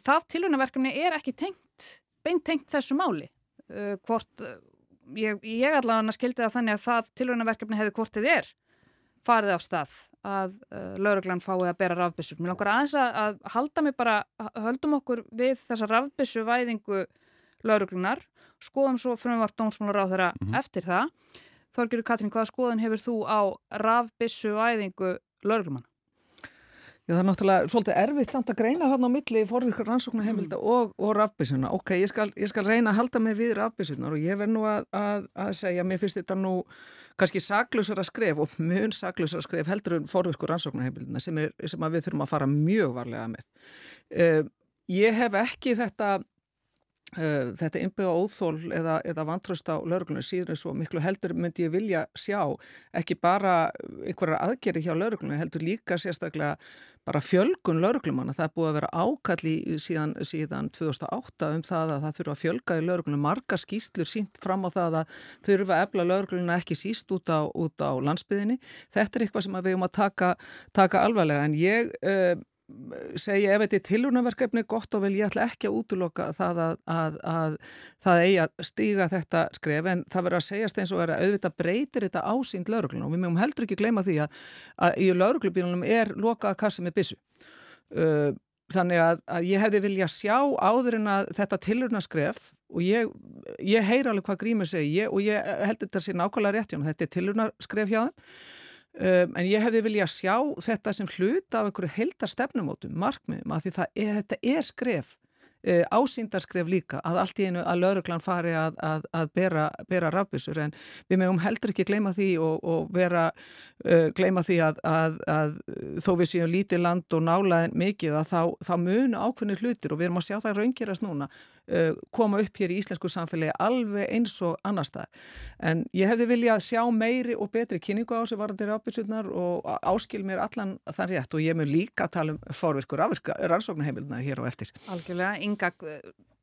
Speaker 1: það til raunaverkefni er ekki tengt, beint tengt þessu máli. Hvort ég, ég allavega skildi það þannig að það tilvægnaverkefni hefði hvortið er farið á stað að uh, lauruglan fái að bera rafbissur. Mér langar aðeins að, halda mig bara, höldum okkur við þessa rafbissu væðingu lauruglunar, skoðum svo frumvart dómsmálar á þeirra mm -hmm. eftir það. Þorgjörður Katrín, hvaða skoðun hefur þú á rafbissu væðingu lauruglumann?
Speaker 4: Já, það er náttúrulega svolítið erfitt samt að greina þarna á milli forvirkur rannsóknarheimilda mm. og, og rafbísuna. Ok, ég skal, ég skal reyna að halda mig við rafbísunar og ég verð nú að, að, að segja, mér finnst þetta nú kannski saklusara skref og mjög saklusara skref heldur en forvirkur rannsóknarheimildina sem, er, sem við þurfum að fara mjög varlega með. Uh, ég hef ekki þetta Uh, þetta innbyggja óþól eða, eða vantröst á lauruglunum síðan svo miklu heldur myndi ég vilja sjá ekki bara einhverjar aðgerri hjá lauruglunum heldur líka sérstaklega bara fjölgun lauruglumanna það er búið að vera ákalli síðan, síðan 2008 um það að það þurfa að fjölga í lauruglunum marga skýstlur sínt fram á það að þurfa að ebla lauruglununa ekki síst út á, út á landsbyðinni þetta er eitthvað sem við um að taka, taka alvarlega. En ég uh, segja ef þetta er tilhjónaverkefni gott og vel ég ætla ekki að útloka það að, að, að það eigi að stíga þetta skref. En það verður að segjast eins og verður að auðvitað breytir þetta ásýnd lauruglun og við mögum heldur ekki gleyma því að, að í lauruglubínunum er lokað kassi með bissu uh, þannig að ég hefði vilja sjá áður en að þetta tilhjónaskref og ég, ég heyr alveg hvað Grímur segi ég, og ég held þetta sé nákvæmlega rétt þetta er tilhjónaskref hjá þeim Um, en ég hefði vilja sjá þetta sem hluta af einhverju heldar stefnumótum, markmiðum, að því er, þetta er skref e, ásýndarskref líka að allt í einu að lauruglan fari að, að, að bera, bera rafbísur en við meðum heldur ekki gleyma því og, og vera uh, gleyma því að, að þó við séum lítið land og nálaðin mikið að þá, þá munu ákveðni hlutir og við erum að sjá það raungerast núna. uh, koma upp hér í íslensku samfélagi alveg eins og annar stað en ég hefði viljað sjá meiri og betri kynningu á þessu varandi rafbísurnar og áskil mér allan þann rétt. Og ég mun líka tala um forvirkur rannsóknarheimildunar hér og eftir.
Speaker 1: Algjörlega, Inga,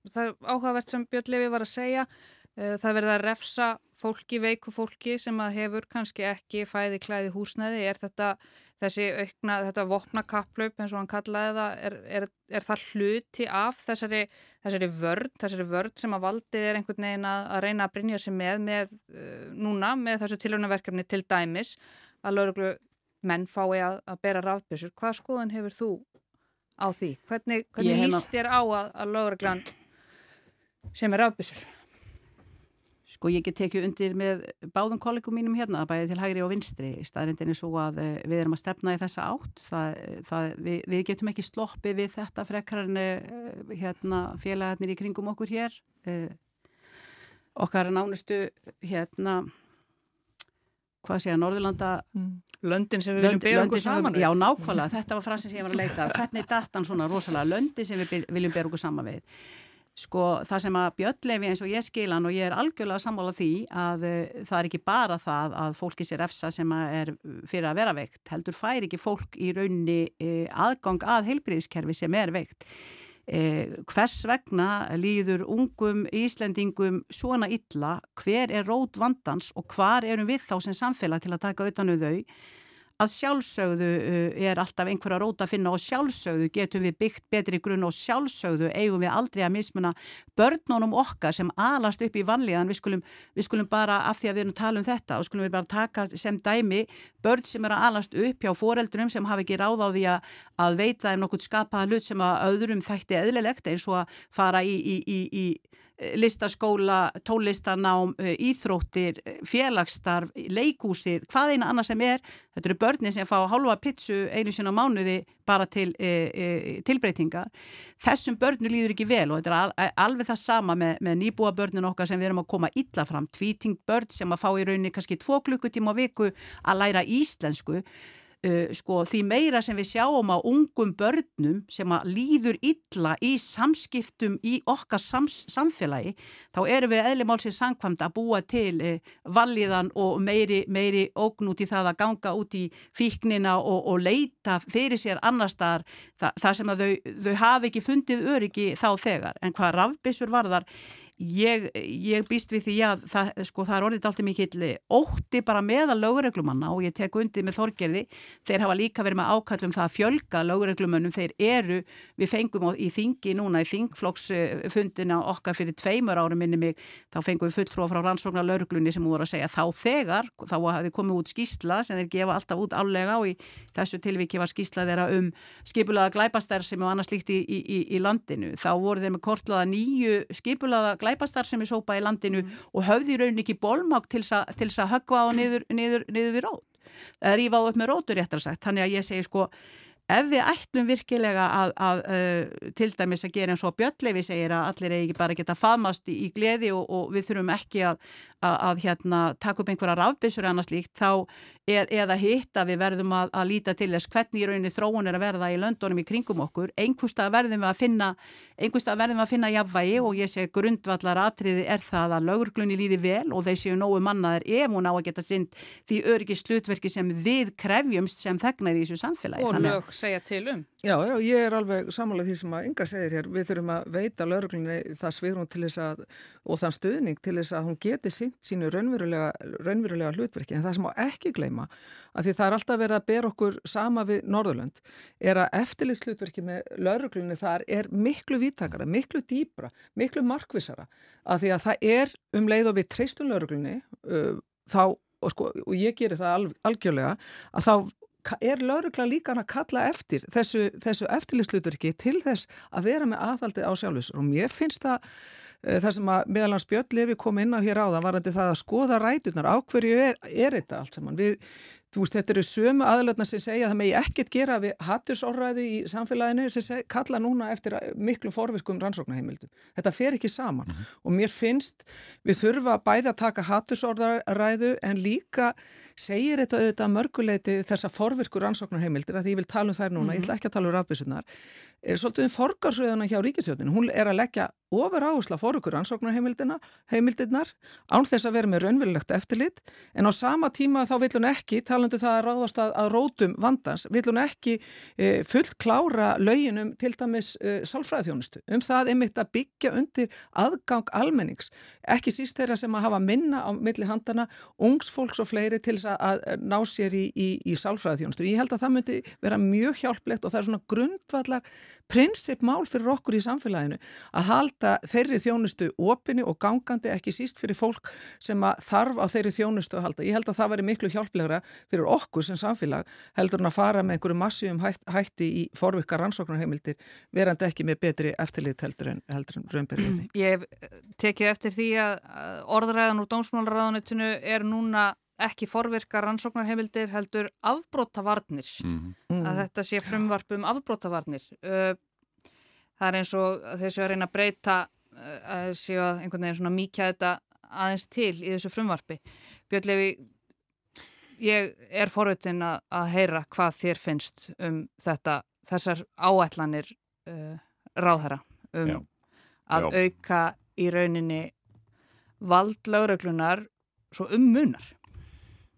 Speaker 1: það er áhugavert sem Björn Levi var að segja, eh, það verður að refsa fólki, veiku fólki sem að hefur kannski ekki fæði klæði húsnæði, er þetta þessi aukna, þetta vopnakaplaup eins og hann kallaði það, er, er, er það hluti af þessari, þessari vörd, þessari vörd sem að valdið er einhvern veginn að, að reyna að brinja sig með, með uh, núna, með þessu tilhörnaverkefni til dæmis, að lauruglu menn fái að, að bera rafbössur. Hvað skoðan hefur þú á því? Hvernig, hvernig líst þér á að, að lögreglan sem er afbísur?
Speaker 2: Sko ég get tekið undir með báðum kollegum mínum hérna, bæðið til hægri og vinstri. Staðrindin er svo að eh, við erum að stefna í þessa átt. Það, það, við, við getum ekki sloppi við þetta frekarinn eh, hérna, félagarnir í kringum okkur hér. Eh, okkar nánustu hérna, hvað sé að Norðurlanda... Mm
Speaker 1: Löndin sem við viljum bera okkur saman
Speaker 2: við. Já, nákvæmlega, þetta var fransin sem ég var að leita. Hvernig datan svona rosalega löndi sem við viljum bera okkur saman við? Sko, það sem að Björnlefi eins og ég skilan og ég er algjörlega sammála því að uh, það er ekki bara það að fólki sér efsa sem er fyrir að vera veikt. Heldur fær ekki fólk í raunni uh, aðgang að heilbríðiskerfi sem er veikt. Eh, hvers vegna líður ungum Íslendingum svona illa, hver er rót vandans og hvar erum við þá sem samfélag til að taka utanu um þau að sjálfsögðu uh, er alltaf einhverja rót að finna og sjálfsögðu getum við byggt betri grunn og sjálfsögðu eigum við aldrei að mismuna börnunum okkar sem alast upp í vanlíðan. Við skulum, við skulum bara af því að við erum tala um þetta og skulum við bara taka sem dæmi börn sem er að alast upp hjá foreldrum sem hafa ekki ráð á því að, að veita um nokkur skapaða hlut sem að öðrum þætti eðlilegt eins og að fara í, í, í, í listaskóla, tónlistanám, eh, íþróttir, félagsstarf, leikúsið, hvað eina annað sem er. Þetta eru börni sem fá halva pitsu einu sinna mánuði bara til e, e, tilbreytingar. Þessum börnu líður ekki vel og þetta er al, alveg það sama með, með nýbúa börnun okkar sem við erum að koma illa fram. Tvíting börn sem að fá í rauninni kannski tvo klukkutíma á viku að læra íslensku Uh, sko því meira sem við sjáum á ungum börnum sem að líður illa í samskiptum í okkar sams, samfélagi þá erum við eðlimálsins sangkvæmt að búa til uh, valliðan og meiri, meiri ógn út í það að ganga út í fíknina og, og leita fyrir sér annar staðar. Það sem að þau, þau hafi ekki fundið öryggi þá þegar. En hvað rafbissur varðar Ég, ég býst við því að það, sko, það er orðið alltaf mikill ótti bara meða lögureglumanna og ég tek undið með þorgerði, þeir hafa líka verið með ákallum það að fjölga lögureglumannum, þeir eru, við fengum í þingi núna í þingflokksfundina okkar fyrir tveimur árum minni mig, þá fengum við fulltrúa frá rannsóknar lögureglunni sem voru að segja þá þegar, þá hafði komið út skýsla sem þeir gefa alltaf út álega og í þessu tilviki var skýsla þeirra um skipulaða glæpastær sem og annars líkt í, í, í, í landinu, þá voru þeir með kortlaða nýju skipulaða glæpastar sem er sópa í landinu mm. og höfði í rauninni ekki bólmák til þess að höggva á niður, niður, niður við rót. Það er ívað upp með rótur réttar sagt. Þannig að ég segi sko ef við ætlum virkilega að, að uh, til dæmis að gera eins og Björnlefi segir að allir eigi bara geta faðmast í, í gleði og, og við þurfum ekki að, að, að hérna, taka upp einhverja rafbissur annars líkt þá eð, eða hitt að við verðum að líta til þess hvernig í rauninni þróun er að verða í löndunum í kringum okkur. Einhverstað verðum við að finna, einhverstað verðum við að finna jafnvægi og ég segi grundvallar atriði er það að lauruglunni líði vel og þeir séu nógu mannaðir ef hún á að geta synd því örgis slutverki sem við krefjumst sem þegnar í þessu samfélagi.
Speaker 1: Og lög segja til um.
Speaker 4: Já, já, ég er alveg samanlega því sem að Inga segir hér, við þurfum að veita lauruglunni það svigrun til þess að og þann stuðning til þess að hún geti synd sínu raunverulega, raunverulega hlutverki en það sem á ekki gleyma að því það er alltaf verið að bera okkur sama við Norðurlönd er að eftirlitslutverki með lauruglunni þar er miklu víttakara, miklu dýbra, miklu markvisara að því að það er um leið og við treystum lauruglunni uh, þá og, sko, og ég gerir það alg, algjörlega að þá er laurugla líka að kalla eftir þessu, þessu eftirlýsluturki til þess að vera með aðhaldið á sjálfsögur og mér finnst það uh, það sem að meðalans Björn Levi kom inn á hér áðan varandi það að skoða rætunar á hverju er, er þetta allt saman? Við Þú veist, þetta eru sömu aðlöfna sem segja að það megi ekkert gera við hattusorræðu í samfélaginu sem seg, kalla núna eftir miklu forvirkum rannsóknarheimildum. Þetta fer ekki saman mm -hmm. og mér finnst við þurfa bæði að taka hattusorræðu en líka segir þetta auðvitað mörguleiti þessa forvirkur rannsóknarheimildir að því ég vil tala um þær núna, mm -hmm. ég ætla ekki að tala um rafbissunar svolítið um forgarsröðuna hjá ríkisjóðinu. Hún er að leggja ofur áhersla fórukur ansóknarheimildirnar án þess að vera með raunverulegt eftirlit en á sama tíma þá vil hún ekki, talandu það að ráðast að, að rótum vandans, vil hún ekki e, fullt klára lauginum til dæmis e, sálfræðþjónustu um það einmitt að byggja undir aðgang almennings, ekki síst þeirra sem að hafa minna á milli handana ungsfólks og fleiri til þess að, að ná sér í, í, í sálfræðþjónustu. Ég held að það myndi vera mjög hjálplegt og það er svona grundvallar prinsipmál fyrir okkur í samfélaginu að halda þeirri þjónustu opini og gangandi ekki síst fyrir fólk sem þarf á þeirri þjónustu að halda. Ég held að það væri miklu hjálplegra fyrir okkur sem samfélag heldur en að fara með einhverju massíum hætt, hætti í forvirkar rannsóknarheimildir verandi ekki með betri eftirlit heldur en, en raunberðinni.
Speaker 1: Ég tekið eftir því að orðræðan úr dómsmálaráðunitinu er núna ekki forvirka rannsóknarheimildir heldur afbrótavarnir mm -hmm. að þetta sé frumvarp um afbrótavarnir það er eins og þessu að reyna að breyta að séu að einhvern veginn svona mýkja þetta aðeins til í þessu frumvarpi Björnlefi ég er forvitin að, að heyra hvað þér finnst um þetta þessar áætlanir uh, ráðherra um Já. að Já. auka í rauninni valdlauröglunar svo um munar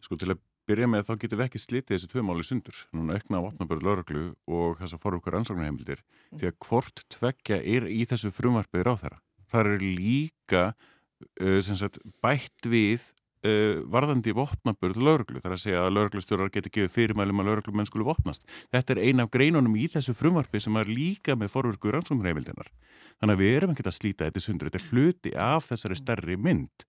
Speaker 3: Sko til að byrja með þá getur við ekki slitið þessi tvö máli sundur, núna aukna á opnaböru lauraglu og þess að fara okkur ansóknarheimildir mm. því að hvort tveggja er í þessu frumvarpið ráð þeirra. Það er líka uh, sagt, bætt við uh, varðandi vopnaböru lauraglu, þar að segja að lauruglustjórar getur gefið fyrirmælum að lauraglumenn skulu vopnast. Þetta er ein af greinunum í þessu frumvarpið sem er líka með forverkur ansóknarheimildinar. Þannig að við erum ekki að slíta þetta sundur, þetta er hluti af þessari stærri mynd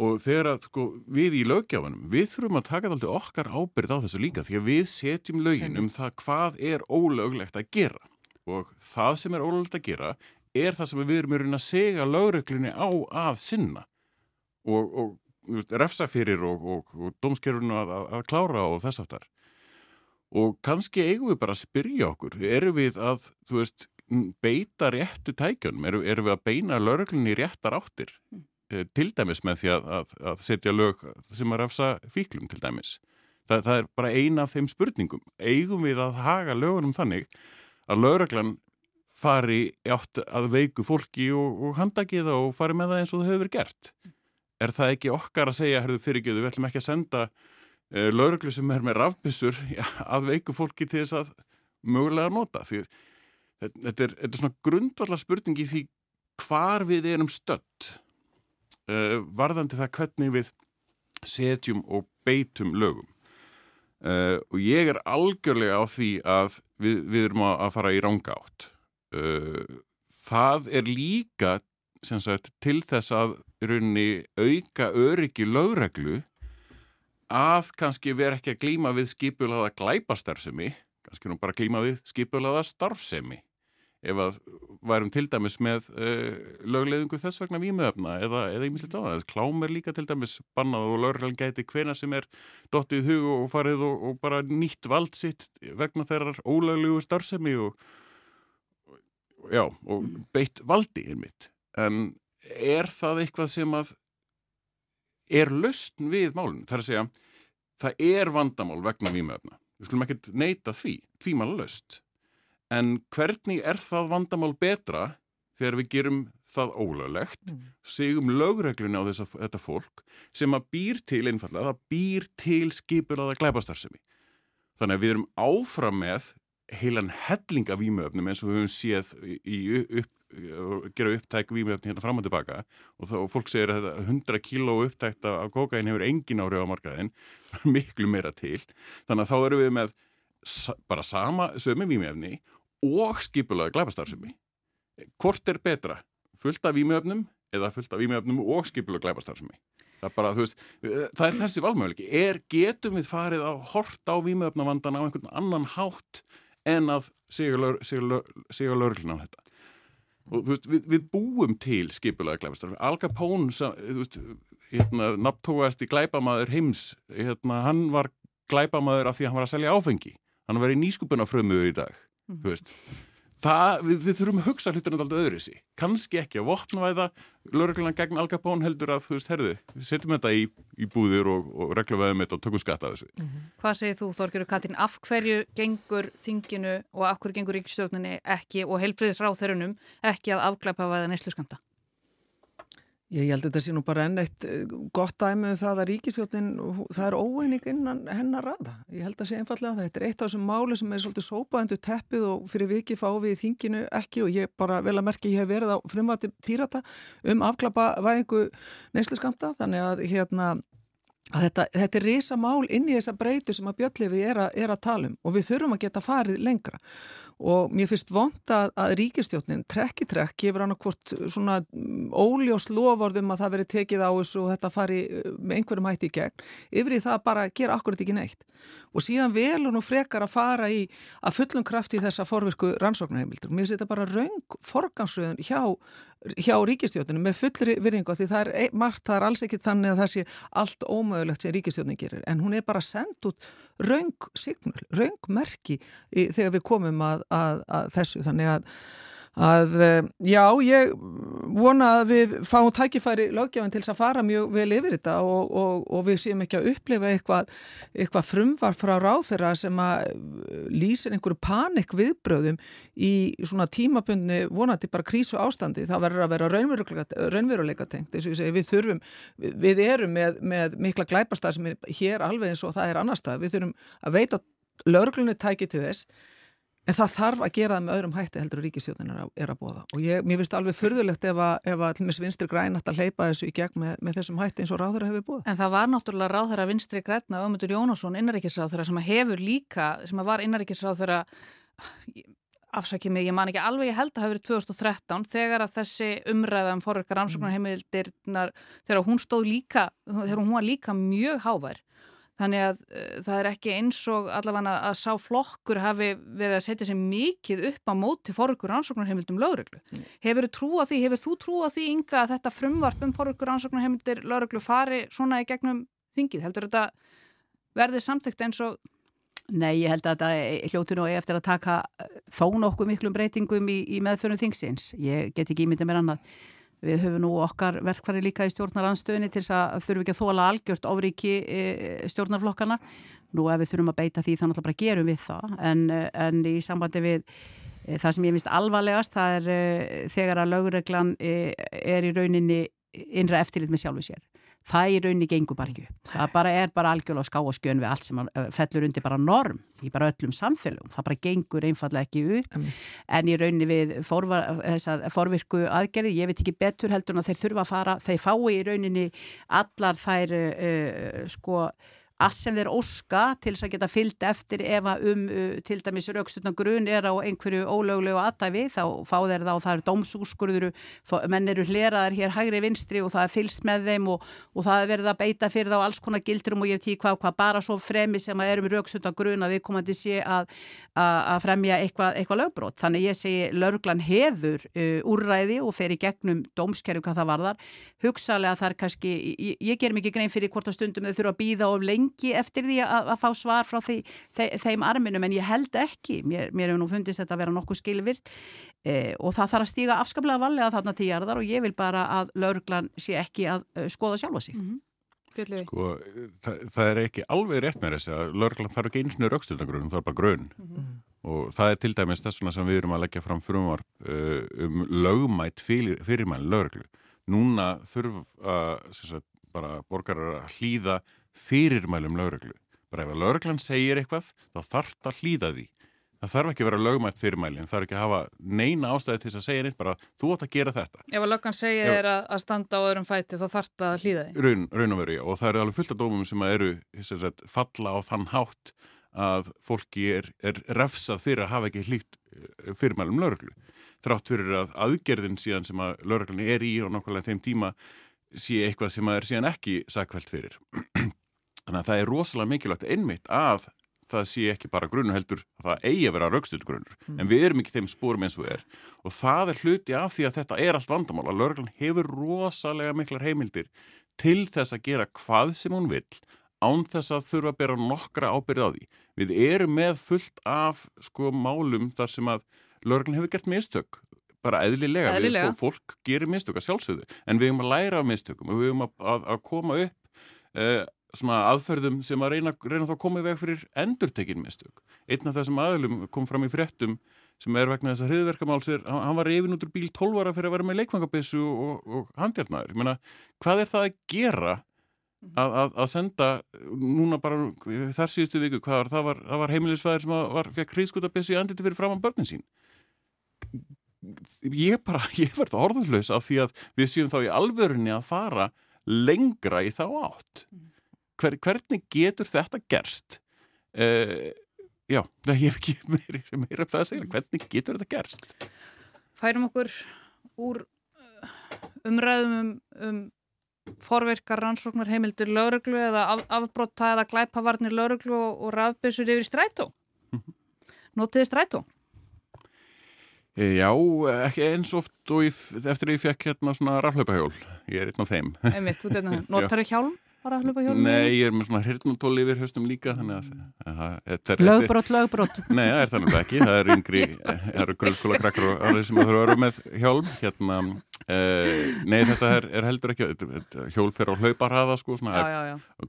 Speaker 3: og þegar að sko, við í lögjáfanum við þurfum að taka alltaf okkar ábyrð á þessu líka því að við setjum lögin um það hvað er ólöglegt að gera. Og það sem er ólöglegt að gera er það sem við erum að segja lögreglunni á að sinna. Og, og refsa fyrir og, og, og domskerfunu að, að, að klára og þess aftar og kannski eigum við bara að spyrja okkur erum við að, þú veist beita réttu tækjunum, erum, erum við að beina lögreglunni réttar áttir? Mm. Til dæmis með því að, að, að setja lög sem að rafsa fíklum til dæmis. Það, það er bara eina af þeim spurningum. Eigum við að haga lögunum þannig að lögreglan fari átt að veiku fólki og, og handaki það og fari með það eins og það hefur gert. Er það ekki okkar að segja, herðu fyrirgjöðu, við ætlum ekki að senda uh, lögreglu sem er með rafbissur að veiku fólki til þess að mögulega nota. Því, þetta, er, þetta er svona grundvallar spurning í því hvar við erum stött uh, varðandi það hvernig við setjum og beitum lögum. Uh, og ég er algjörlega á því að við, við erum að fara í ránga átt. Uh, það er líka sagt, til þess að runni auka öryggi lögreglu að kannski vera ekki að glýma við skipulaða glæpastarfsemi, kannski nú bara glýma við skipulaða starfsemi ef að værum til dæmis með uh, lögleðingu þess vegna vímuöfna eða, eða ímislegt á það. Klám er líka til dæmis bannað og lögreglun gæti hvena sem er dottið hug og farið og, og bara nýtt vald sitt vegna þeirrar ólöglugu starfsemi og, já, og beitt valdi einmitt. En er það eitthvað sem að er löstn við málun? Það er að segja, það er vandamál vegna vímuöfna. Við skulum ekkert neyta því, því maður löst En hvernig er það vandamál betra þegar við gerum það ólöglegt, mm. segum lögregluna á þessa, þetta fólk sem að býr til einfallega, það býr til skipur að það glæpastarsemi. Þannig að við erum áfram með heilan helling af výmöfnum eins og við höfum séð í upp, gera upptæk výmöfni hérna fram og tilbaka og þá fólk segir að 100 kíló upptækta af kokain hefur engin árið á markaðin, miklu meira til. Þannig að þá erum við með bara sama sömu výmöfni og skipulaði glæpastarfsemi. Hvort er betra? Fullt af výmjöfnum eða fullt af výmjöfnum og skipulaði glæpastarfsemi? Það bara, veist, það er þessi valmöðuleiki. Er, getum við farið að horta á výmjöfnavandana á einhvern annan hátt en að segja lögurlun á þetta? Og, veist, við, við búum til skipulaði Pón, þú veist, hérna, nabtóast í glæpamaður heims, hérna, hann var glæpamaður af því að hann var að selja áfengi. Hann var í nýskupuna frömuðu í dag þú veist Það, við, við þurfum að hugsa hlutunum alltaf öðru sí. Kanski ekki að vopnavæða lögregluna gegn Algapón heldur að, þú veist, herðu, við setjum þetta í, í búðir og, og regluvæðum þetta og tökum skatta af þessu. Mm
Speaker 1: -hmm. Hvað segir þú, Þorgjörður Katrín, af hverju gengur þinginu og af hverju gengur ríkistjórnini ekki og heilbriðisráþörunum ekki að skamta?
Speaker 4: Ég held að þetta sé nú bara enn eitt eh, gott dæmi um það að ríkisjónin, það er óeining innan hennar raða. Ég held að sé einfallega að þetta er eitt af þessum máli sem er svolítið sópaðendu teppið og fyrir viki fá við þinginu ekki og ég bara vel að merkja ég hef verið á frumvati pírata um afklappa væðingu neyslu skamta þannig að hérna að þetta, þetta er risa mál inn í þessa breytu sem að Björnlefi er, er að tala um og við þurfum að geta farið lengra og mér finnst vond að, að ríkistjóknin trekk í trekk gefur hann okkur svona mm, óljós lofordum að það veri tekið á þessu og þetta fari uh, með einhverjum hætti í gegn. Yfir í það bara að gera akkurat ekki neitt. Og síðan velun og frekar að fara í að fullum kraft í þessa forvirku rannsóknarheimildur. Mér finnst þetta bara raung forgansröðun hjá hjá ríkistjóðinu með fullri virðingu því það er margt, það er alls ekki þannig að það sé allt ómögulegt sem ríkistjóðinu gerir. En hún er bara sendt út raung signal, raung merki þegar við komum að, að, að þessu. Þannig að að eh, já, ég vona að við fáum tækifæri löggjáðin til þess að fara mjög vel yfir þetta og, og, og við séum ekki að upplifa eitthvað, eitthvað frumvar frá ráþeira sem að eh, lýsir einhverju panik viðbröðum í svona tímabundni vonandi bara krísu ástandi, það verður að vera raunveruleika, tengt, eins og ég segi. Við þurfum, við, við erum með, með mikla glæpastað sem er hér alveg eins og það er annar stað, við þurfum að veita lögurglunni tæki til þess En það þarf að gera það með öðrum hætti heldur að ríkisjóðin er að bóða og ég, mér finnst alveg fyrðulegt ef að, ef að vinstri græn að hleypa þessu í gegn með, með þessum hætti eins og ráðara hefur bóða.
Speaker 1: En það var náttúrulega ráðara vinstri græna Ömundur Jónasson, innaríkisráðara sem hefur líka, sem var innaríkisráðara afsakið mig, ég man ekki alveg, ég held að það hafi verið 2013 þegar að þessi umræða um forverkar ansóknarheimildirnar þegar hún stóð líka, þegar hún var líka mjög hávær Þannig að uh, það er ekki eins og allavega að sá flokkur hafi verið að setja sér mikið upp á móti forurkur ansóknarheimildum lögreglu. Mm. Hefur þú trú á því, hefur þú trú á því ynga að þetta frumvarp um forurkur ansóknarheimildir lögreglu fari svona í gegnum þingið? Heldur þetta verðið samþygt eins og...
Speaker 2: Nei, ég held að þetta hljótu nú eftir að taka þó nokkuð miklum breytingum í, í meðförnum þingsins. Ég get ekki ímyndið mér annað. Við höfum nú okkar verkfæri líka í stjórnaranstöðinni til þess að þurfum ekki að þóla algjört ofriki e, stjórnarflokkana. Nú ef við þurfum að beita því þannig að bara gerum við það en, en í sambandi við e, það sem ég finnst alvarlegast það er e, þegar að lögreglan er í rauninni innra eftirlit með sjálfu sér það í rauninni gengur bara ekki upp. Það bara er bara algjörlega ská og skjön við allt sem fellur undir bara norm í bara öllum samfélagum, það bara gengur einfallega ekki upp. Mm. en í rauninni við forvar, forvirku aðgerði ég veit ekki betur heldur en að þeir þurfa að fara þeir fái í rauninni allar þær uh, sko allt sem þeir óska til þess að geta fyllt eftir ef að um uh, til dæmis raukstutna grun er á einhverju ólöglegu aðdæfi þá fá þeir þá, það eru dómsúskurður menn eru hleraðar hér hægri vinstri og það er fylst með þeim og, og það er verið að beita fyrir þá alls konar gildurum og ég ekki hvað, hvað bara svo fremi sem að erum raukstutna grun að við komandi sé að, að fremja eitthvað, eitthvað lögbrót. Þannig ég segi lauruglan hefur uh, úrræði og fer í gegnum dómskerju hvað það varðar hugsalega þar kannski, ég, ég að þurfa að lengi eftir því að, að fá svar frá því, þe þeim arminum en ég held ekki, mér, mér hefur nú fundist þetta að vera nokkuð skilvirt eh, og það þarf að stíga afskaplega vallega þarna til jarðar og ég vil bara að lauruglan sé ekki að uh, skoða sjálfa sig. Mm -hmm.
Speaker 3: Sko, það, það er ekki alveg rétt með þess að lauruglan þarf ekki eins og raukstöldagrun, það er bara grun mm -hmm. og það er til dæmis þess sem við erum að leggja fram frumvarp uh, um lögmætt fyrir, fyrirmæli lauruglu núna þurf að bara borgarar að hlýða fyrirmælum lauruglu. Bara ef að lauruglan segir eitthvað, þá þarf það að hlýða því. Það þarf ekki að vera lögmætt fyrirmælin, það þarf ekki að hafa neina ástæði til að segja neitt, bara þú átt að gera þetta.
Speaker 1: Ef að löggan segir þér að standa á öðrum fæti, þá þarf það að hlýða því.
Speaker 3: Raun, raun og veri, og það eru alveg fullt af dómum sem eru sagt, falla á þann hátt að fólki er, er refsað fyrir að hafa ekki hlýtt eh, fyrirmælum lauruglu þrátt fyrir að aðgerðin síðan sem að lauröglunni er í og nokkulega þeim tíma sé eitthvað sem að er síðan ekki sakvælt fyrir. Þannig að það er rosalega mikilvægt einmitt að það sé ekki bara grunur heldur að það eigi að vera raukstild grunur. Mm. En við erum ekki þeim spórum eins og er. Og það er hluti af því að þetta er allt vandamál. Að lauröglun hefur rosalega miklar heimildir til þess að gera hvað sem hún vil án þess að þurfa að bera nokkra ábyrð á því. Við erum með fullt af sko málum þar sem að Lörglun hefur gert mistök, bara eðlilega, eðlilega. Við, fólk gerir mistök að sjálfsögðu, en við höfum að læra af mistökum og við höfum að, að, að koma upp uh, svona aðferðum sem að reyna, reyna þá að koma í veg fyrir endurtekin mistök. Einn af þessum aðlum kom fram í fréttum sem er vegna þess að hriðverkamáls er, hann var reyfin út úr bíl 12 ára fyrir að vera með leikvangabessu og, og handjarnar. Ég meina, hvað er það að gera að, að, að senda núna bara þar síðustu viku, hvað var, það var, var heimilisfæðir sem var, fekk hriðskutabessu í anditi fyrir framann börnin sín ég bara, ég verði orðurlaus af því að við séum þá í alvörunni að fara lengra í þá átt Hver, hvernig getur þetta gerst? Uh, já, ég hef ekki meira, meira af það að segja, hvernig getur þetta gerst?
Speaker 1: Færum okkur úr eh, umræðum um, um forverkar rannsóknar heimildur lauruglu eða af, afbrotta eða glæpavarnir lauruglu og, rafbissur yfir strætó. Mhm. Notiði strætó?
Speaker 3: Eh, já, ekki eins oft og ég, eftir að ég fekk hérna svona raflöpahjól, ég er einn á þeim.
Speaker 1: Einmitt, það, notar þau hjálm á raflöpahjólum?
Speaker 3: Nei, ég er með svona hirtnutól yfir höstum líka, þannig
Speaker 2: að... Lögbrott, lögbrott.
Speaker 3: Nei, það er þannig ekki, það er yngri, það eru grunnskóla krakkar og allir sem þurfa að vera með hjálm, hérna Uh, nei þetta er, er heldur ekki hjól fyrir á hlauparhaða sko,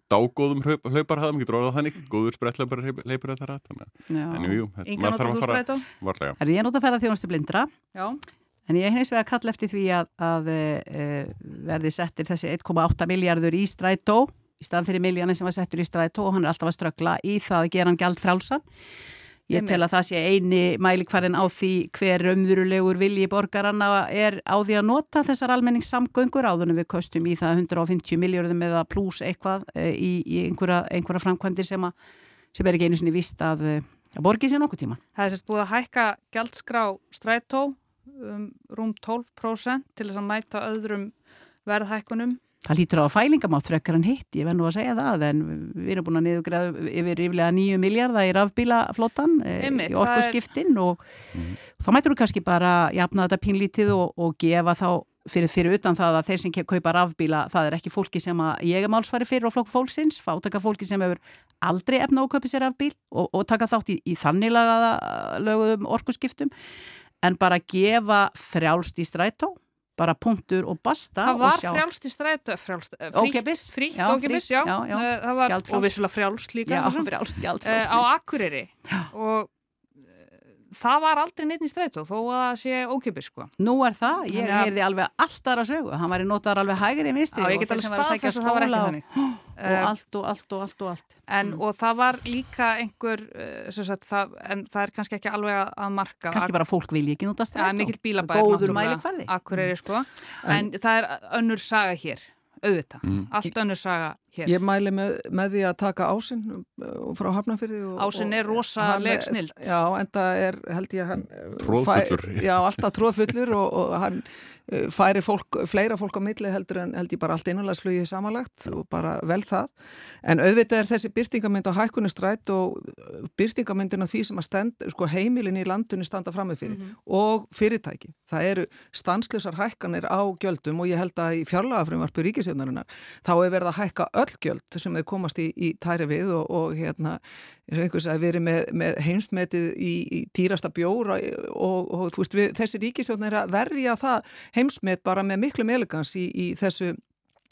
Speaker 3: dágóðum hlaup, hlauparhaða maður getur orðað þannig, góður sprettlaupar leipur þetta rætt en jú, jú
Speaker 1: maður þarf að fara
Speaker 3: varlega
Speaker 2: Er ég nótt að fara þjónustu blindra
Speaker 1: Já.
Speaker 2: En ég og að kalla eftir því að, að e, verði settir þessi 1,8 miljardur í strætó í staðan fyrir miljarnin sem var settur í strætó og hann er alltaf að ströggla í það að gera hann gælt frálsan Ég tel að það sé eini mælikvarðin á því hver umverulegur vilji borgaranna er á því að nota þessar almenningssamgöngur áðunum við kostum í það 150 miljardum eða pluss eitthvað eh, í, í einhverja, einhverja framkvæmdir sem, að, sem er ekki einu sinni vist að, að borgi sér nokkuð tíma.
Speaker 1: Það er sérst búið að hækka gjaldskrá strætó um rúm 12% til þess að mæta öðrum verðhækkunum
Speaker 2: Það lítur á að fælingamátt frekar en hitt, ég verð nú að segja það, en við erum búin að niðugræða yfir yfirlega nýju miljardar í rafbílaflottan eh, í orkuskiptin er... og mm. þá mætur þú kannski bara jafna þetta pínlítið og, og gefa þá fyrir, fyrir utan það að þeir sem kaupa rafbíla, það er ekki fólki sem ég er málsfæri fyrir og flokk fólksins, fátaka fólki sem hefur aldrei efna á að kaupa sér rafbíl og, og taka þátt í, í þannig lögum orkuskiptum, en bara gefa frjálst í strætó bara punktur og basta
Speaker 1: það var frjálst í strætu frjálst, eh, fríkt, fríkt ókipis já, já, já, eh, það var, og vissulega frjálst líka
Speaker 2: já, frjálst,
Speaker 1: frjálst, uh, á Akureyri. Og það var aldrei neitt í strætu þó að það sé ókipis sko.
Speaker 2: Nú er það, ég heyrði alveg allt aðra sögu. Hann var í notar alveg hægri misti
Speaker 1: Já, stað þess að það var ekki þannig
Speaker 2: og um, allt og allt og allt og allt
Speaker 1: en, mm. Og það var líka einhver uh, sagt, það, en það er kannski ekki alveg að marka
Speaker 2: Kannski bara fólk vilji ekki nota strætu
Speaker 1: ja, Mikið bílabæð Akureyri sko en það er önnur saga hér auðvitað, mm. allt önnur saga hér.
Speaker 4: Ég mæli með, með því að taka ásinn uh, frá Hafnarfyrði. og-
Speaker 1: Ásinn er rosaleg snilld.
Speaker 4: Já, en það er, held ég, hann...
Speaker 3: Troðfullur.
Speaker 4: fæ- Já, alltaf tróðfullur og, og hann færi fólk, fleira fólk á milli heldur en held ég bara allt innanlandsflugið samanlagt og bara vel það. En auðvitað er þessi byrtingamynd á hækkunustrætt og uh, byrtingamyndin á því sem að stend, sko, heimilin í landunni standa framið fyrir og fyrirtæki. Það eru stanslusar hækkanir á gjöldum og ég held að í fjárlagafrumvarpu ríkisjónarinnar þá er verið að hækka öll gjöld sem þeir komast í, í tæri við og, og hérna erum með, með heimsmetið í, í týrasta bjóra og, og veist, við, þessi ríkisjóðn er að verja það heimsmet bara með miklu meðlegans í, í þessu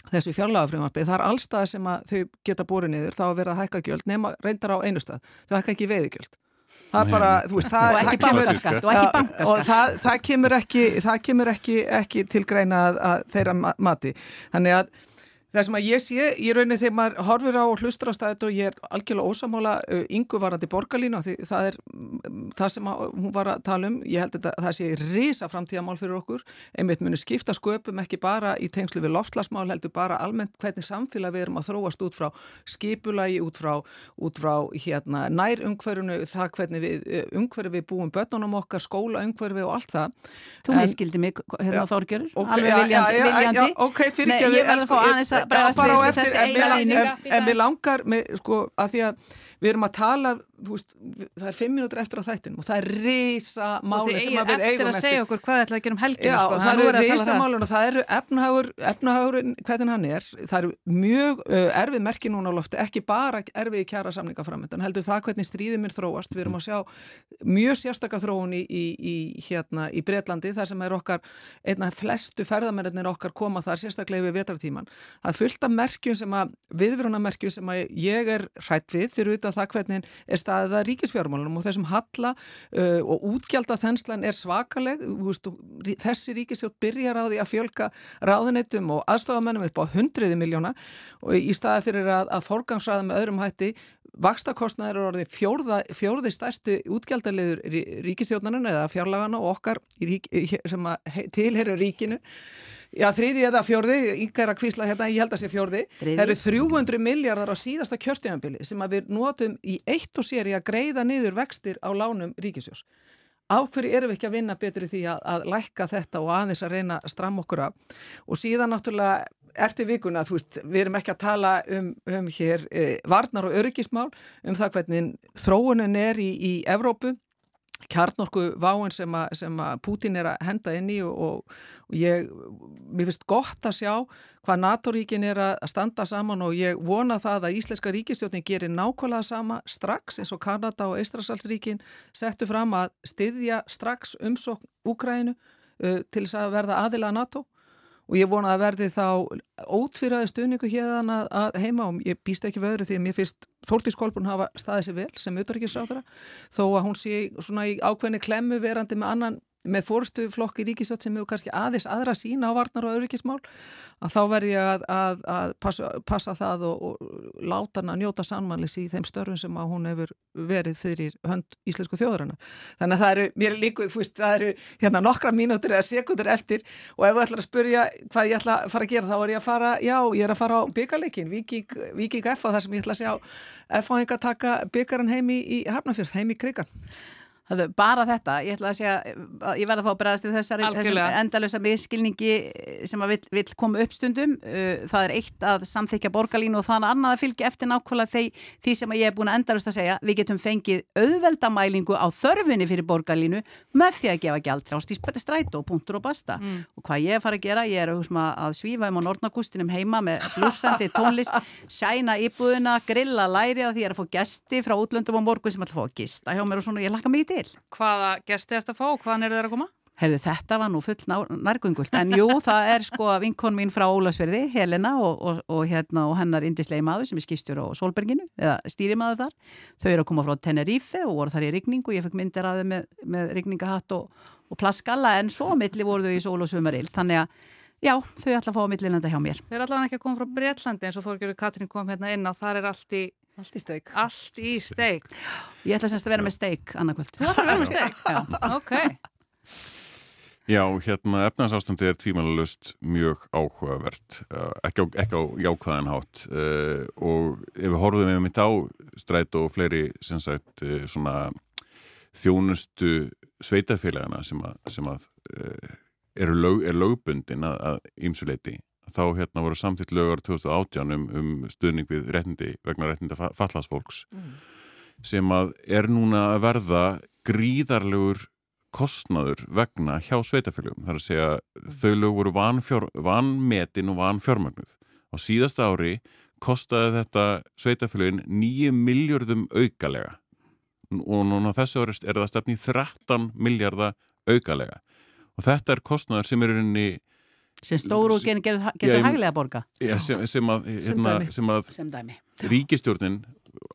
Speaker 4: þessu fjárlagafrumvarpi, það er allstað sem að þau geta búið niður, þá er verið að hækka gjöld nema reyndar á einu stað, þau hækka ekki veiðugjöld það er bara,
Speaker 3: nei.
Speaker 4: þú veist, það,
Speaker 2: og
Speaker 4: það
Speaker 2: ekki
Speaker 4: kemur
Speaker 2: bankaskatt og ekki
Speaker 4: Já, og
Speaker 2: bankaskatt
Speaker 4: það, það kemur ekki það kemur ekki, ekki til greina að, að þeirra ma- mati. Þannig að það sem að ég sé, ég raunin þegar maður horfir á og hlustur á staðið og ég er algjörlega ósamála yngu varandi borgarlínu því það er það sem hún var að tala um. Ég held að það sé risa framtíðamál fyrir okkur. Einmitt munu skipta sköpum ekki bara í tengslu við loftslagsmál heldur bara almennt hvernig samfélag við erum að þróast út frá skipulagi, út frá, út frá hérna, nær umhverfunu það hvernig við, umhverfi við búum börnunum okkar, skóla umhverfi og allt það.
Speaker 2: Þú miskildi mig, hérna Þorgjörur,
Speaker 4: Ok,
Speaker 2: alveg viljandi,
Speaker 4: já,
Speaker 2: viljandi.
Speaker 4: já, ok,
Speaker 2: Nei,
Speaker 4: bara á eftir, en mér- langar, með, sko, að því að við erum að tala, veist, það er fimm mínútur eftir á þættunum og það er risa
Speaker 1: og
Speaker 4: máli
Speaker 1: þið
Speaker 4: sem
Speaker 1: eigið
Speaker 4: við
Speaker 1: eftir
Speaker 4: eigum
Speaker 1: að segja okkur hvað þið ætlaði að gera um helginu
Speaker 4: Já,
Speaker 1: sko,
Speaker 4: það eru
Speaker 1: er það.
Speaker 4: málun og það eru efnahagur, efnahagur hvernig hann er, það eru mjög uh, erfið merki núna á lofti, ekki bara erfið kjara samninga framöndan, heldur það hvernig stríðið mér þróast, við erum að sjá mjög sérstaka þróun í, í, í hérna í Bretlandi, þar sem er okkar einna flestu ferðamennir okkar koma þar sérstaklega yfir vetartíman. Það er fullt af merkjum sem að, að að ríkisfjármálunum og þessum halla uh, og útgjálta þenslan er svakaleg, veist, þessi ríkisfjárn byrjar á því að fjölka ráðuneytum og aðstofamennum upp á hundruði miljóna í staði fyrir að, að forgangsraða með öðrum hætti Vakstakostnaður er orðið fjórða, fjórði stærsti útgjaldaliður ríkisjónarinn eða fjárlagana og okkar rík, sem tilheru ríkinu. Já, þriði eða fjórði, yngar að kvísla hérna, ég held að sé.
Speaker 2: Þriðji.
Speaker 4: Það eru 300 miljardar á síðasta kjörtíðanbili sem að við notum í eitt og sér í að greiða niður vextir á lánum ríkisjós. Af hverju erum við ekki að vinna betur í því að, að lækka þetta og aðeins að reyna að stramma okkur af? Og síðan náttúrulega eftir vikuna, þú veist, við erum ekki að tala um, um hér eh, varnar og öryggismál, um það hvernig þróunin er í, í Evrópu, kjarnorku váin sem, að- sem að Pútin er að henda inn í og, og, ég, mér finnst gott að sjá hvað NATO-ríkin er að standa saman og ég vona það að Íslenska ríkistjóðin gerir nákvæmlega sama strax eins og Kanada og Eistrasalsríkin settu fram að styðja strax umsókn Úkrænu uh, til þess að verða aðila að NATO og ég vona að verði þá ótfyrraði stuðningu hérna að, heima og ég býst ekki við öðru því að mér finnst Þórtís Kolbrún hafa staðið sér vel sem auðvitaðrikiðsráðara þó að hún sé svona í ákveðni klemmu verandi með annan með fórstu flokki ríkisjótt sem hefur kannski aðeins aðra sína á varnar og auðvikismál að þá verði ég að, að, að passa, passa það og, og láta hann að njóta sannmannlis í þeim störfum sem að hún hefur verið fyrir hönd íslensku þjóðurinnar. Þannig að það eru, mér er líku, þú veist, það eru hérna nokkra mínútur eða sekundur eftir og ef þú ætlar að spurja hvað ég ætla að fara að gera þá er ég að fara, já, ég er að fara á byggarleikin, Viking, Viking F á þar sem ég ætla að sjá F á að taka byggaran heim í, í Hafnafjörð, heim í Krigan.
Speaker 2: Bara þetta, ég ætla að segja að ég verða að fá að bregðast við þessari endalösa miskilningi sem að vill, vill koma upp stundum. Uh, það er eitt að samþykja borgarlínu og þannig annað að fylgja eftir nákvæmlega því, því sem að ég er búin að endalöst að segja við getum fengið auðveldamælingu á þörfunni fyrir borgarlínu með því að gefa gjaldtrást í strætó, punktur og basta. Og hvað ég er að fara að gera, ég er að, húsma, að svífa um á Nortnagustinum heima með blúsandi tónlist, sæna íbúðuna grilla læri að því ég er að fá gesti frá útlöndum á morgun sem ætla að fá að gista hjá mér og svona, ég lakka mikið til
Speaker 1: Hvaða gesti ertu að fá og hvaðan eru þeir að koma?
Speaker 2: Herðu, þetta var nú full nærgöngult, en jú, það er sko vinkon mín frá Ólasverði, Helena og, og, og, hérna, og hennar indislegi maður sem er skýrstjór á Solberginu, eða stýrimaður þar. Þau eru að koma frá Tenerife og voru þar í rigningu, ég fekk myndir af þeim með, með rigningahatt og, og plaskalla, en svo milli voru þau í sól og sumaril, þannig að já, þau ætla að fá millilenda hjá mér.
Speaker 1: Þeir er allavega ekki að koma frá Breitlandi eins og Þorgjörður Katrín kom hérna inn á, þar er allt í,
Speaker 4: Allt í steik.
Speaker 1: allt í steik.
Speaker 2: Ég ætla semst að vera með steik annarkvöld.
Speaker 1: Þú ætlar að vera með steik?
Speaker 2: Já.
Speaker 1: Ok.
Speaker 3: Já, hérna efnarsástandi er tvímælalust mjög áhugavert, uh, ekki, á, ekki á jákvæðan hátt uh, og ef við horfum við mitt á stræt og fleiri sem sagt uh, svona þjónustu sveitafélagana sem að, sem að eru lög, er lögbundin að ýmsuleiti þá hérna voru samtitt lögur 2018 um, um stuðning við réttindi vegna réttinda fallasfólks mm. sem að er núna að verða gríðarlegur kostnaður vegna hjá sveitafélagum. Það er að segja mm. þau lög voru vanmetin og vanfjörmagnuð. Á síðasta ári kostaði þetta sveitafélagin 9 miljardum aukalega og núna þessu ári er það stefni 13 miljardar aukalega og þetta er kostnaður sem er unni
Speaker 2: sem stóru og getur, getur hæglega borga.
Speaker 3: Já, sem, sem að, hérna, sem að ríkistjórnin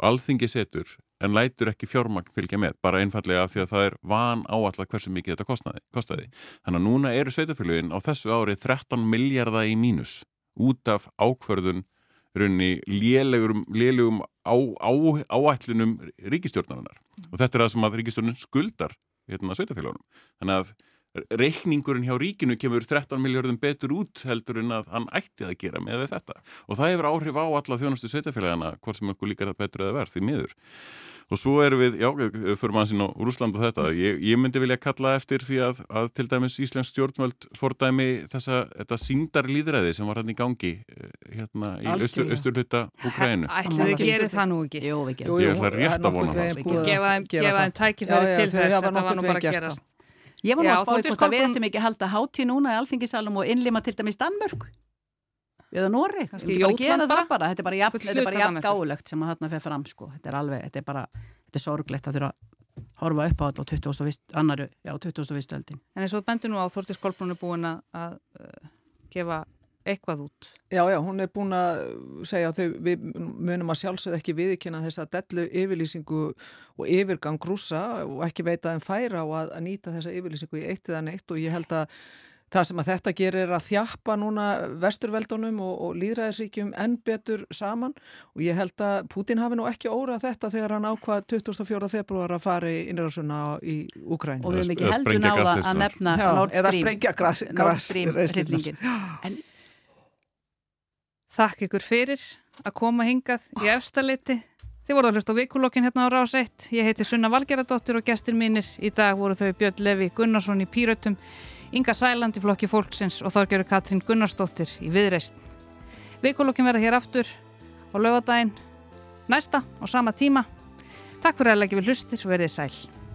Speaker 3: alþingi setur en lætur ekki fjármagn fylgja með, bara einfallega af því að það er van áallega hversu mikið þetta kostaði, kostaði. Þannig að núna eru sveitafélugin á þessu ári 13 miljardar í mínus út af ákverðun runni lélegum á, á, áætlunum ríkistjórnarinnar og þetta er það sem að ríkistjórnin skuldar hérna sveitafélagunum. Þannig að reikningurinn hjá ríkinu kemur 13 miljardum betur út heldur en að hann ætti að gera með þetta og það hefur áhrif á alla þjónustu sveitafélagana hvort sem okkur líkar það betur eða verð því miður og svo erum við, já, fyrir maður sín á Rúsland og þetta, ég, ég myndi vilja kalla eftir því að, að til dæmis Íslands stjórnvöld fordæmi þessa þetta síndar líðræði sem var hann í gangi eh, hérna í austur, austurluta Ukrænu.
Speaker 1: Ætlaðu ekki gera það nú ekki?
Speaker 2: Jú,
Speaker 3: við gerum. Ég ætla rétt að vona
Speaker 1: það. Gefa þeim tækifæri til þess, þetta var nú bara að gerast.
Speaker 2: Ég var nú að spáði hvort að við ættum ekki að halda hátíð núna í alþingisalum og innlima til dæmis Danmörk eða Nóri, þetta er bara þetta er bara jafn, jafn gáulegt sem að þarna fer fram sko, þetta er alveg, þetta er bara þetta er sorglegt að þurfa að horfa upp á þetta á 20. annaru, já 20. öldin
Speaker 1: En eins og bendur nú á Þortís Kolbrún er búin að uh, gefa eitthvað út.
Speaker 4: Já, já, hún er búin að segja að þau, við munum að sjálfsögð ekki viðkynna þess að dellu yfirlýsingu og yfirgang grúsa og ekki veita en færa á að, að nýta þessa yfirlýsingu í eitt eða neitt og ég held að það sem að þetta gerir er að þjappa núna vesturveldunum og, og líðræðisríkjum enn betur saman og ég held að Putin hafi nú ekki órað þetta þegar hann ákvað 24. februar að fara í innræðsuna í Ukræn.
Speaker 2: Og við hefum ekki heldur náða að nefna Nord Stream hillingin. En
Speaker 1: Þakk ykkur fyrir að koma hingað í efstaliti. Þið voru að hlusta á vikulokkin hérna á Rás 1. Ég heiti Sunna Valgeradóttir og gestir mínir. Í dag voru þau Björn Levi Gunnarsson í Pírötum, Inga Sæland í flokki fólksins og þorgjörur Katrín Gunnarsdóttir í Viðreist. Vikulokkin verða hér aftur á lögadaginn næsta og sama tíma. Takk fyrir að leggja við hlustir og verðið sæl.